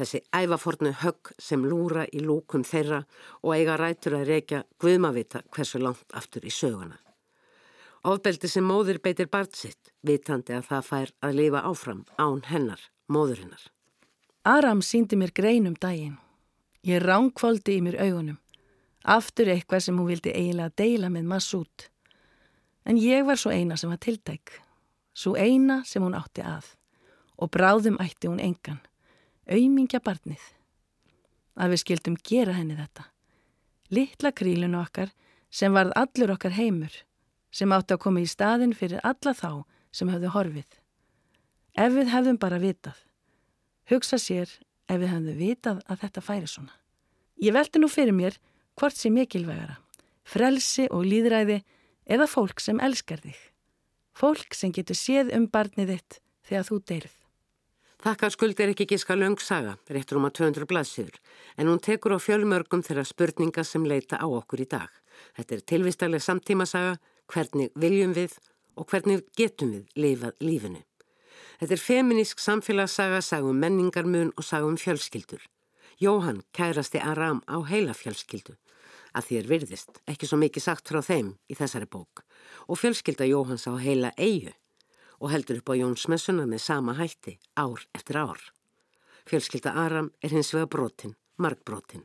þessi ævafornu högg sem lúra í lúkum þeirra og eiga rætur að reykja guðmavita hversu langt aftur í söguna. Ofbeldi sem móður beitir bart sitt, vitandi að það fær að lifa áfram án hennar, móðurinnar. Aram síndi mér grein um daginn. Ég ránkvóldi í mér augunum. Aftur eitthvað sem hún vildi eiginlega deila með massút. En ég var svo eina sem var tiltæk. Svo eina sem hún átti að. Og bráðum ætti hún engan. Auðmingja barnið. Að við skildum gera henni þetta. Littla krílinu okkar sem varð allur okkar heimur. Sem átti að koma í staðin fyrir alla þá sem höfðu horfið. Ef við hefðum bara vitað. Hugsa sér ef við hefðum vitað að þetta færi svona. Ég veldi nú fyrir mér hvort sé mikilvægara. Frelsi og líðræði eða fólk sem elskar þig. Fólk sem getur séð um barnið þitt þegar þú deyrð. Þakkarskuld er ekki gíska löng saga, réttur um að 200 blaðsýður, en hún tekur á fjölmörgum þeirra spurninga sem leita á okkur í dag. Þetta er tilvistalega samtímasaga, hvernig viljum við og hvernig getum við lifað lífinu. Þetta er feminísk samfélagssaga, sagum menningarmun og sagum fjölskyldur. Jóhann kærasti Aram á heila fjölskyldu, að því er virðist, ekki svo mikið sagt frá þeim í þessari bók, og fjölskylda Jóhanns á heila eigu og heldur upp á Jónsmessuna með sama hætti ár eftir ár. Fjölskylda Aram er hins vega brotin, margbrotin,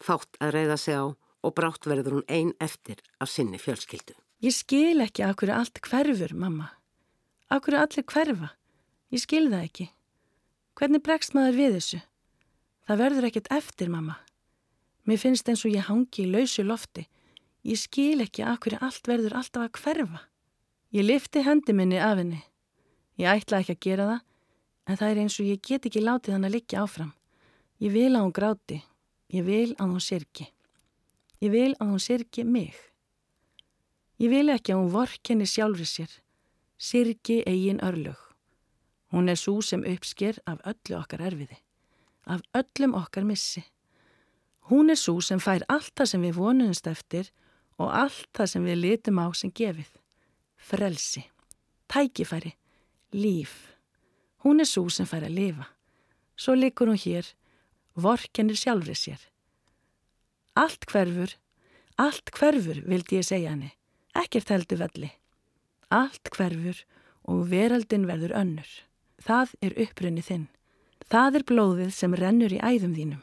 fátt að reyða sig á og brátt verður hún ein eftir af sinni fjölskyldu. Ég skil ekki af hverju allt hverfur, mamma. Af hverju allir hverfa. Ég skil það ekki. Hvernig bregst maður við þessu? Það verður ekkert eftir, mamma. Mér finnst eins og ég hangi í lausu lofti. Ég skil ekki af hverju allt verður alltaf að hverfa. Ég lifti hendi minni af henni. Ég ætla ekki að gera það, en það er eins og ég get ekki látið hann að liggja áfram. Ég vil að hún gráti. Ég vil að hún sirki. Ég vil að hún sirki mig. Ég vil ekki að hún vorkenni sjálfri sér. Sirki eigin örlög. Hún er svo sem uppsker af öllu okkar erfiði, af öllum okkar missi. Hún er svo sem fær allt það sem við vonumst eftir og allt það sem við litum á sem gefið. Frelsi, tækifæri, líf. Hún er svo sem fær að lifa. Svo likur hún hér, vorkenir sjálfri sér. Allt hverfur, allt hverfur vildi ég segja henni, ekkert heldur velli. Allt hverfur og veraldin verður önnur. Það er upprunni þinn. Það er blóðið sem rennur í æðum þínum.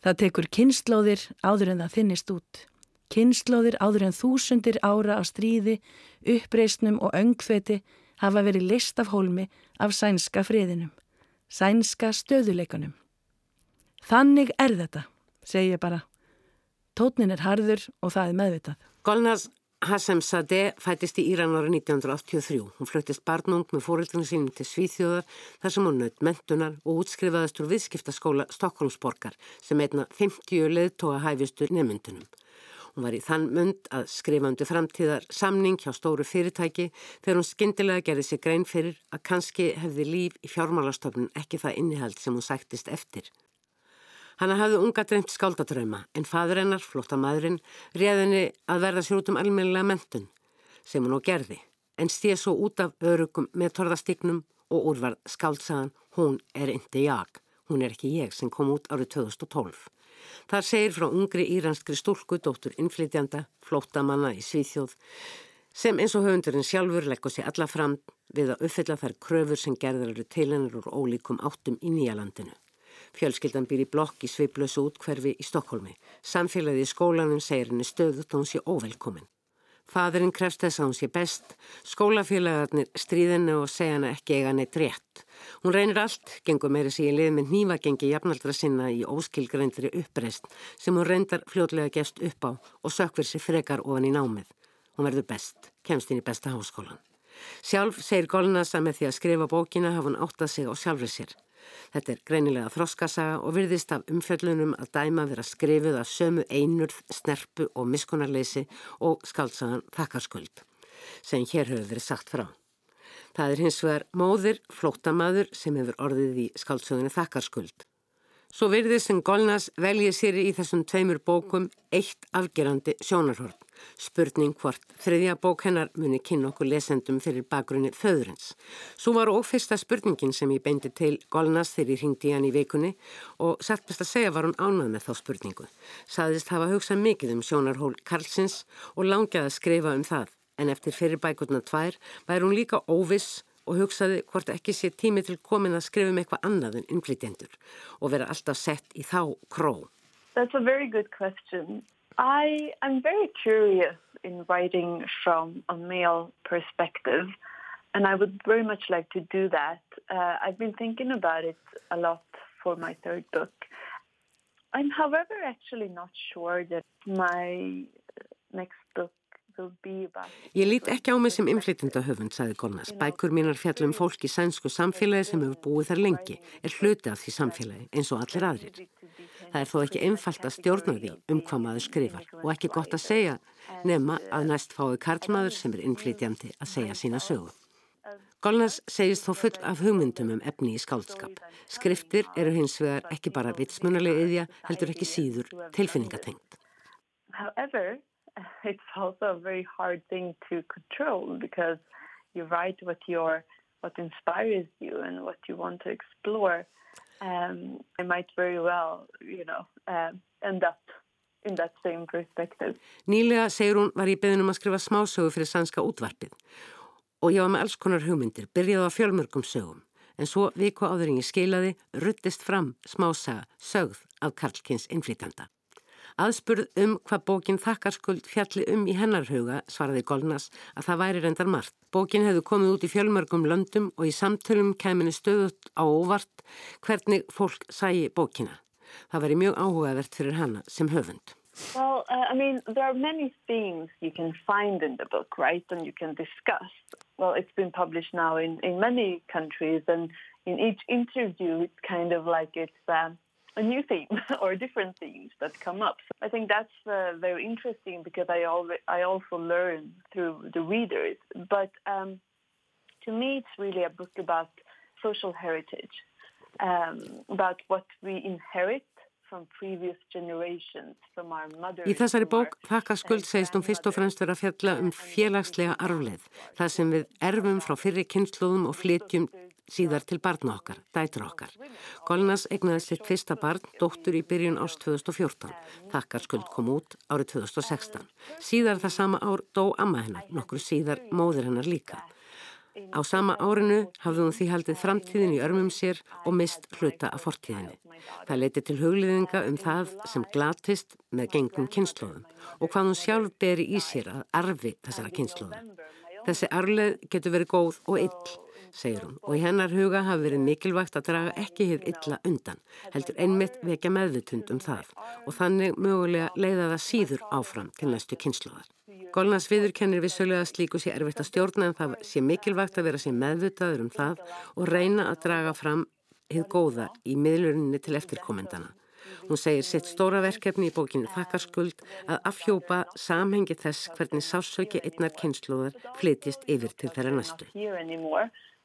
Það tekur kynnslóðir áður en það þinnist út. Kynnslóðir áður en þúsundir ára á stríði, uppreysnum og öngfeti hafa verið list af hólmi af sænska friðinum. Sænska stöðuleikunum. Þannig er þetta, segi ég bara. Tótnin er harður og það er meðvitað. Golnars Hassem Sadeh fættist í Íran ára 1983. Hún fluttist barnung með fórildinu sínum til Svíþjóðar þar sem hún naut mentunar og útskrifaðist úr viðskiptaskóla Stokkólmsborgar sem einna 50 leðtóa hæfistur nefnundunum. Hún var í þann mund að skrifa undir framtíðar samning hjá stóru fyrirtæki þegar hún skindilega gerði sig grein fyrir að kannski hefði líf í fjármálastofnun ekki það innihald sem hún sættist eftir. Hanna hafði unga dreymt skáldadrauma en fadur hennar, flotta maðurinn, réðinni að verða sér út um almennilega mentun sem hún á gerði en stíð svo út af örugum með torðastignum og úrvarð skáldsagan hún er inte jag, hún er ekki ég sem kom út árið 2012. Það segir frá ungri íranskri stúlku, dóttur innflytjanda, flóttamanna í Svíþjóð sem eins og höfundurinn sjálfur leggur sér alla fram við að uppfylla þær kröfur sem gerðar eru til hennar úr ólíkum áttum í nýjalandinu. Fjölskyldan býr í blokk í sveiblösu útkverfi í Stokkólmi. Samfélagið í skólanum segir henni stöðut og hún sé óvelkomin. Fadurinn krefst þess að hún sé best, skólafélagarnir stríðinni og segja henni ekki eiga neitt rétt. Hún reynir allt, gengur meiri í lið með nývagengi jafnaldra sinna í óskilgreindri uppreist sem hún reyndar fljótlega gefst upp á og sökver sér frekar ofan í námið. Hún verður best, kemst inn í besta háskólan. Sjálf segir Golnasa með því að skrifa bókina hafa hún áttað sig á sjálfur sér. Þetta er greinilega þroskasaga og virðist af umfjöllunum að dæma vera skrifuð af sömu einurð, snerpu og miskunarleysi og skaldsagan þakkarskuld sem hér hefur verið sagt frá. Það er hins vegar móðir, flótamaður sem hefur orðið í skaldsögunni þakkarskuld. Svo virðið sem Golnas veljið sér í þessum tveimur bókum eitt afgerandi sjónarhort. Spurning hvort þriðja bók hennar muni kynna okkur lesendum fyrir bakgrunni föðurins. Svo var og fyrsta spurningin sem ég beindi til Golnas þegar ég ringdi hann í vikunni og satt best að segja var hún ánað með þá spurningu. Saðist hafa hugsað mikið um sjónarhól Karlsins og langaði að skrifa um það. En eftir fyrir bækurna tvær væri hún líka óviss og hugsaði hvort ekki sé tími til komin að skrifa um eitthvað annað en innflytjendur og vera alltaf sett í þá kró. That's a very good question. I am very curious in writing from a male perspective, and I would very much like to do that. Uh, I've been thinking about it a lot for my third book. I'm, however, actually not sure that my next book Ég lít ekki á mig sem inflytjenda höfund, sagði Golnas. Bækur mínar fjallum fólk í sænsku samfélagi sem hefur búið þar lengi, er hluti af því samfélagi eins og allir aðrir. Það er þó ekki einfalt að stjórna því um hvað maður skrifar og ekki gott að segja nema að næst fái karlmaður sem er inflytjandi að segja sína sögu. Golnas segist þó full af hugmyndum um efni í skáldskap. Skriftir eru hins vegar ekki bara vitsmunalega yðja, heldur ekki síður tilfinningatengt. However, *laughs* it's also a very hard thing to control because you write what your what inspires you and what you want to explore. Um, I might very well, you know, uh, end up in that same perspective. Nýlega, segir hún, var ég beðin um að skrifa smásögu fyrir sannska útvarpið og ég var með alls konar hugmyndir, byrjaði á fjölmörgum sögum en svo viku áður en ég skeilaði ruttist fram smásaga sögð af Karlkins innflýtanda. Aðspurð um hvað bókin Þakkarskuld fjalli um í hennarhuga svaraði Golnas að það væri reyndar margt. Bókin hefðu komið út í fjölmörgum löndum og í samtölum kemini stöðut á óvart hvernig fólk sæi bókina. Það væri mjög áhugavert fyrir hana sem höfund. Well, uh, I mean, there are many themes you can find in the book, right, and you can discuss. Well, it's been published now in, in many countries, and in each interview, it's kind of like it's... Uh, a new theme *laughs* or different themes that come up. So I think that's uh, very interesting because I, al- I also learn through the readers. But um, to me, it's really a book about social heritage, um, about what we inherit Í þessari bók þakka skuld segist hún fyrst og fremst vera að fjalla um félagslega arfleð, það sem við erfum frá fyrri kynnslóðum og flytjum síðar til barna okkar, dætur okkar. Golnas egnaði sitt fyrsta barn, dóttur í byrjun ást 2014. Þakkarskuld kom út árið 2016. Síðar það sama ár dó amma hennar, nokkur síðar móðir hennar líka. Á sama árinu hafði hún því haldið framtíðin í örmum sér og mist hluta af fortíðinni. Það leiti til hugliðinga um það sem glatist með gengum kynnslóðum og hvað hún sjálf beri í sér að arfi þessara kynnslóðum. Þessi arleð getur verið góð og ill segir hún, og í hennar huga hafi verið mikilvægt að draga ekki hér illa undan, heldur einmitt vekja meðvutund um það og þannig mögulega leiða það síður áfram til næstu kynnslóðar. Golnas viðurkennir vissulega slíku sé erfitt að stjórna en það sé mikilvægt að vera sér meðvutaður um það og reyna að draga fram hið góða í miðlurinni til eftirkomendana. Hún segir sitt stóra verkefni í bókinu Þakkarskuld að afhjópa samhengi þess hvernig sásauki einnar kynnslóðar flytist yfir til þeirra næstu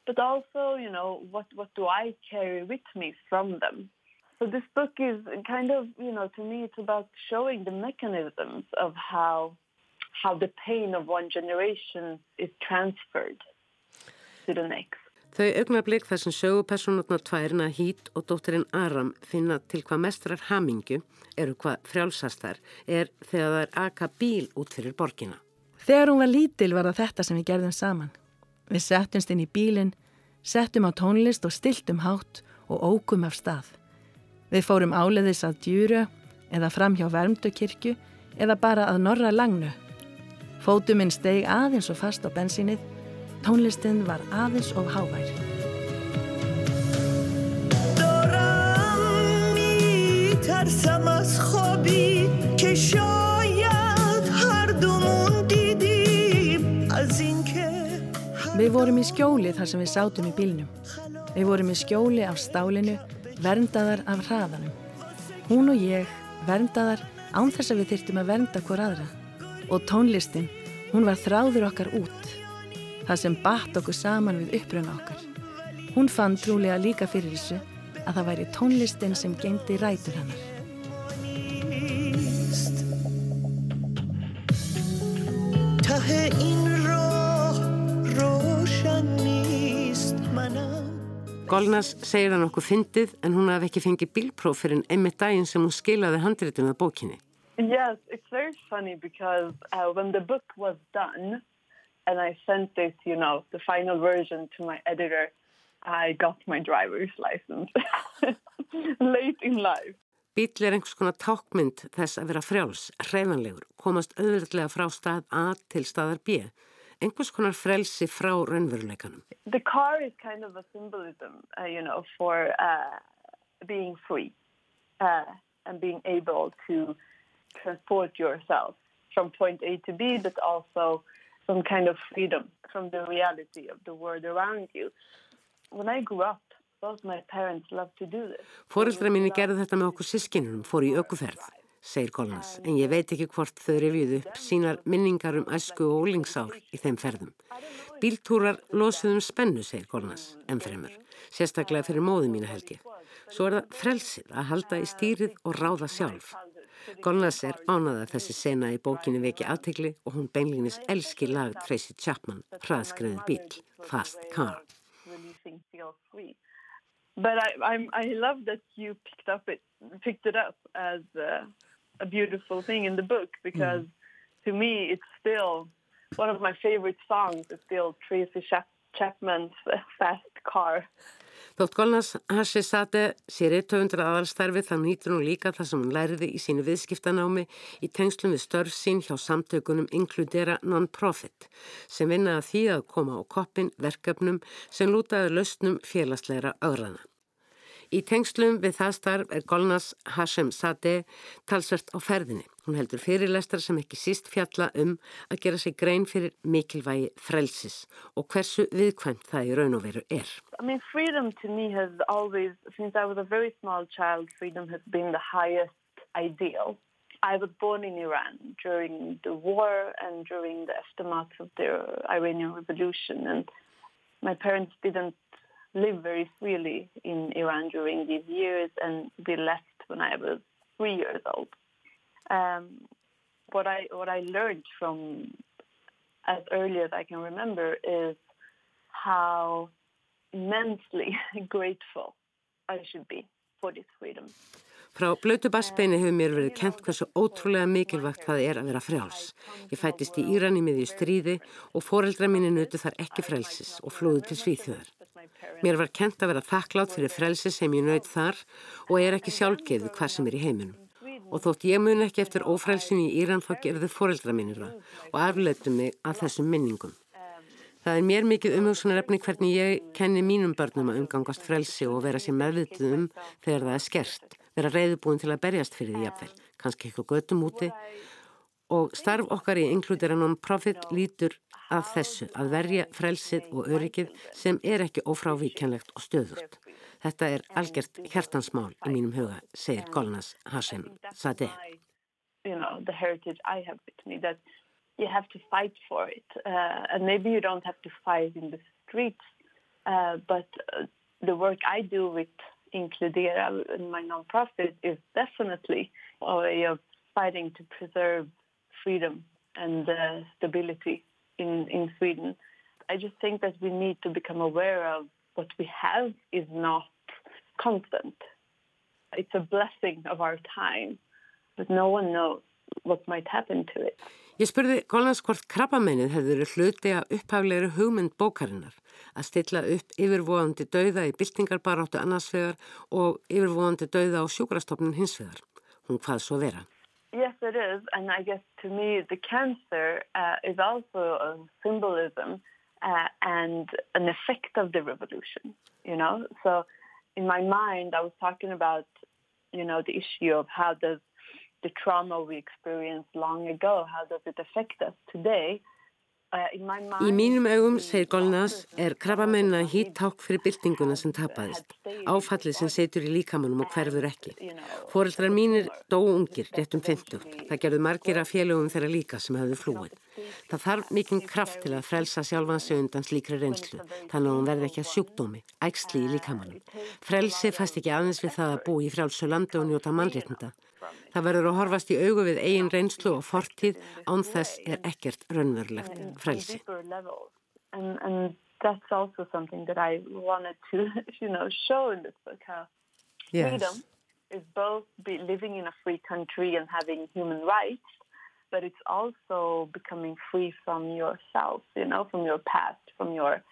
but also, you know, what, what do I carry with me from them? So this book is kind of, you know, to me it's about showing the mechanisms of how how the pain of one generation is transferred to the next. Þau augnablík þar sem sögupersonutnar tværina Hít og dóttirinn Aram finna til hvað mestrar hamingu eru hvað frjálsastar er þegar það er aka bíl út fyrir borgina. Þegar hún var lítil var það þetta sem við gerðum saman. Við settumst inn í bílinn, settum á tónlist og stiltum hátt og ókum af stað. Við fórum áleðis að djúru eða fram hjá vermdukirkju eða bara að norra langnu. Fótuminn steg aðeins og fast á bensinnið, tónlistin var aðeins og hávær. Dorami, tarsamaz hobi, kesha Við vorum í skjóli þar sem við sátum í bílnum. Við vorum í skjóli af stálinu, verndaðar af hraðanum. Hún og ég, verndaðar án þess að við þyrtum að vernda hver aðra. Og tónlistin, hún var þráður okkar út. Það sem batt okkur saman við uppröna okkar. Hún fann trúlega líka fyrir þessu að það væri tónlistin sem gengdi rætur hannar. Tahe in Golnas segir hann okkur fyndið en hún hafði ekki fengið bílpróf fyrir en einmitt daginn sem hún skilaði handrétun að bókinni. Yes, it's very funny because uh, when the book was done and I sent it, you know, the final version to my editor, I got my driver's license *laughs* late in life. Bíl er einhvers konar tákmynd þess að vera frjáls, hreifanlegur, komast auðvitað frá stað A til staðar B. Einhvers konar frelsi frá raunveruleikanum. The car is kind of a symbolism, uh, you know, for uh, being free uh, and being able to transport yourself from point A to B, but also some kind of freedom from the reality of the world around you. When I grew up, both my parents loved to do this. Fóreldra mínu gerði þetta með okkur sískinunum, fór í aukuferð, segir Golnas, en ég veit ekki hvort þau revjuðu upp sínar minningar um æsku og ólingsár í þeim ferðum. Bíltúrar losuðum spennu, segir Golnas, en fremur, sérstaklega fyrir móðu mínu held ég. Svo er það frelsið að halda í stýrið og ráða sjálf. Golnas er ánað að þessi sena í bókinu veki aðtegli og hún beinlinis elski lag Tracy Chapman, hraðskriðið bíl, Fast Car. But I, I'm, I love that you picked up it, picked it up as a, a beautiful thing in the book because mm. to me it's still one of my favorite songs. It's still Tracy Chapman's *laughs* Fast Car. Þótt Golnas Hashesate sér 100 aðalstarfi þann nýtur hún líka það sem hún læriði í sínu viðskiptanámi í tengslum við störf sín hjá samtökunum Inkludera Non-Profit sem vinnaði því að koma á koppin verkefnum sem lútaði lausnum félagsleira augrana. Í tengslum við það starf er Golnas Hashem Sadeh talsvert á ferðinni. Hún heldur fyrirlestar sem ekki síst fjalla um að gera sig grein fyrir mikilvægi frelsis og hversu viðkvæmt það í raun og veru er. I mean, freedom to me has always, since I was a very small child, freedom has been the highest ideal. I was born in Iran during the war and during the aftermath of the Iranian Revolution and my parents didn't live very freely in Iran during these years and we left when I was three years old. Um, what I what I learned from as early as I can remember is how immensely *laughs* grateful I should be for this freedom. Frá blötu bassbeini hefur mér verið kent hversu ótrúlega mikilvægt það er að vera frjáls. Ég fættist í Írani með í stríði og foreldra mínu nötu þar ekki frelsis og flúði til svíþjóðar. Mér var kent að vera þakklátt fyrir frelsi sem ég nöyt þar og er ekki sjálfgeðu hvað sem er í heiminum. Og þótt ég mun ekki eftir ófrelsinu í Íran þá gerði foreldra mínir það og afleitu mig að þessum minningum. Það er mér mikið umhugsunarefni hvernig ég kenni mínum börnum að umgangast frelsi og vera sér meðvituð um þegar það er skert vera reyðubúin til að berjast fyrir því jafnvel, kannski eitthvað göttum úti og starf okkar í Inkludera Non-Profit lítur af þessu að verja frelsið og öryggið sem er ekki ófrávíkjanlegt og stöðut. Þetta er algjört hjertansmál í mínum huga, segir Golnas Hashem Sadeh. You know, the heritage I have with me that you have to fight for it uh, and maybe you don't have to fight in the streets uh, but uh, the work I do with Inkludera in my non-profit is definitely a way of fighting to preserve freedom and uh, stability in, in Sweden. I just think that we need to become aware of what we have is not constant. It's a blessing of our time, but no one knows what might happen to it. Ég spurði Golans hvort krabbamennið hefði verið hluti að upphafleiri hugmynd bókarinnar að stilla upp yfirvóðandi dauða í byltingarbaráttu annarsvegar og yfirvóðandi dauða á sjúkrastofnun hinsvegar. Hún hvað svo vera? Yes, it is. And I guess to me the cancer uh, is also a symbolism uh, and an effect of the revolution, you know? So in my mind I was talking about, you know, the issue of how does the trauma we experienced long ago, how does it affect us today? Uh, Í mínum augum, segir Golnas, er krabbamenn að hýtt ták fyrir byltinguna sem tapaðist. Áfallið sem setur í líkamannum og hverfur ekki. Fóreldrar mínir dó ungir, rétt um 50. Það gerðu margir af félögum þeirra líka sem hafðu flúið. Það þarf mikinn kraft til að frelsa sjálfansi undan slíkri reynslu, þannig að hún verði ekki að sjúkdómi, ægsli í líkamannum. Frelsi fast ekki aðeins við það að bú í frjálsu landi og njóta mannréttinda. Það verður að horfast í augu við eigin reynslu og fortíð án þess er ekkert raunverulegt frelsi. And, and that's also something that I wanted to *laughs* you know, show in this book, how yes. freedom is both be living in a free country and having human rights, but it's also becoming free from yourself, you know, from your past, from your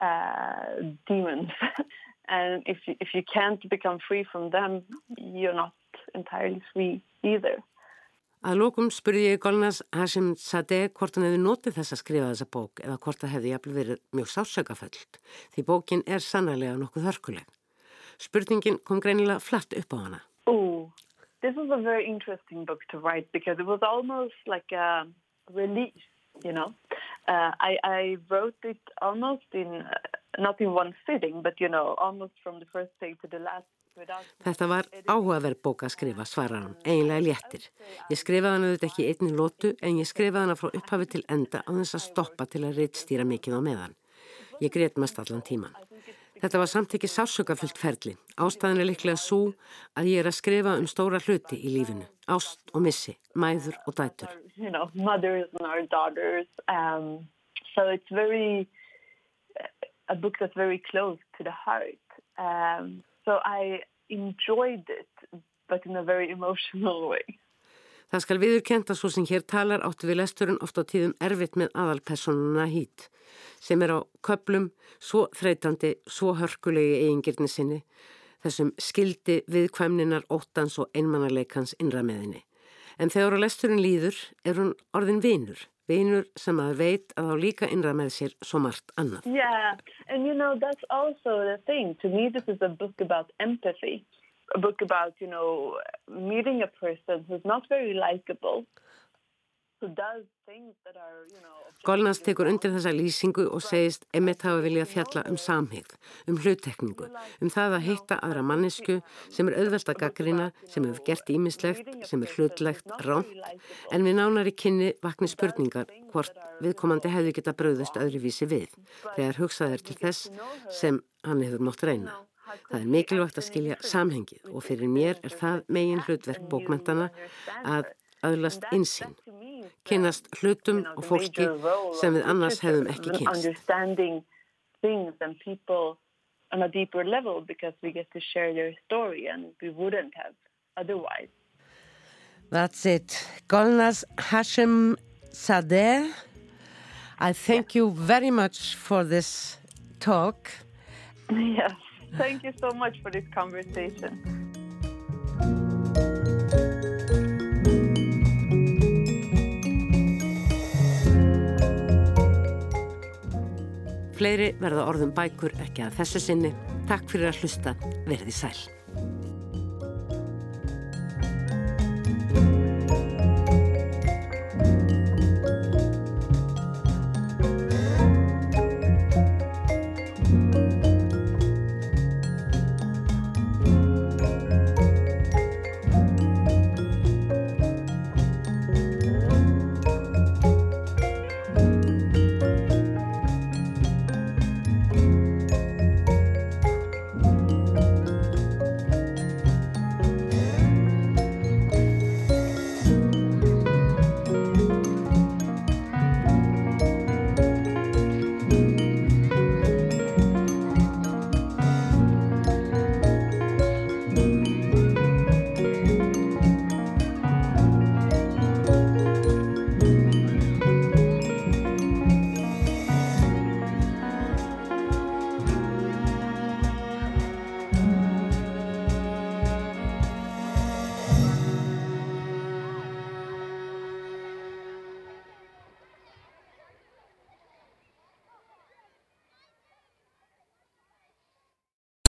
uh, demons. *laughs* and if you, if you can't become free from them, you're not entirely free either. Að lókum spurði ég Golnas Hashim Sadeh hvort hann hefði notið þess að skrifa þessa bók eða hvort það hefði jafnvel verið mjög sásökaföllt því bókin er sannarlega nokkuð hörkuleg. Spurningin kom greinilega flatt upp á hana. Oh, this was a very interesting book to write because it was almost like a release, you know. Uh, I, I wrote it almost in, uh, not in one sitting, but you know, almost from the first day to the last Þetta var áhugaverð bók að skrifa, svarar hann, eiginlega léttir. Ég skrifaði hann auðvitað ekki einni lótu en ég skrifaði hann frá upphafi til enda á þess að stoppa til að reittstýra mikið á meðan. Ég greit mest allan tíman. Þetta var samt ekki sásökafullt ferli. Ástæðin er líklega svo að ég er að skrifa um stóra hluti í lífinu. Ást og missi, mæður og dætur. You know, mothers and our daughters. Um, so it's very, a book that's very close to the heart. Um, So I enjoyed it, but in a very emotional *laughs* way. Það skal viðurkent að svo sem hér talar áttu við lesturinn oft á tíðum erfitt með aðalpersonuna hít, sem er á köplum svo þreytandi, svo hörkulegi eigingirni sinni, þessum skildi viðkvæmninar, óttans og einmannarleikans innrameðinni. En þegar á lesturinn líður er hún orðin vinur, vinur sem að veit að þá líka innra með sér svo margt annað. Yeah, and you know that's also the thing. To me this is a book about empathy. A book about, you know, meeting a person who's not very likable Golnars tekur undir þessa lýsingu og segist emitt hafa viljað fjalla um samhigð, um hluttekningu, um það að hitta aðra mannesku sem er auðvelt að gaggrina, sem hefur gert ímislegt, sem er hlutlegt, ránt, en við nánar í kynni vakni spurningar hvort viðkomandi hefði geta bröðust öðruvísi við, þegar hugsaðir til þess sem hann hefur mótt reyna. Það er mikilvægt að skilja samhengið og fyrir mér er það megin hlutverk bókmentana að öðlast insinn kynast hlutum og fólki sem við annars hefðum ekki kynst. on a deeper level because we get to share their story and we wouldn't have otherwise. That's it. Golnaz Hashem Sadeh, I thank you very much for this talk. *laughs* Yes, thank you so much for this conversation. Fleiri verða orðum bækur ekki að þessu sinni. Takk fyrir að hlusta. Verði sæl.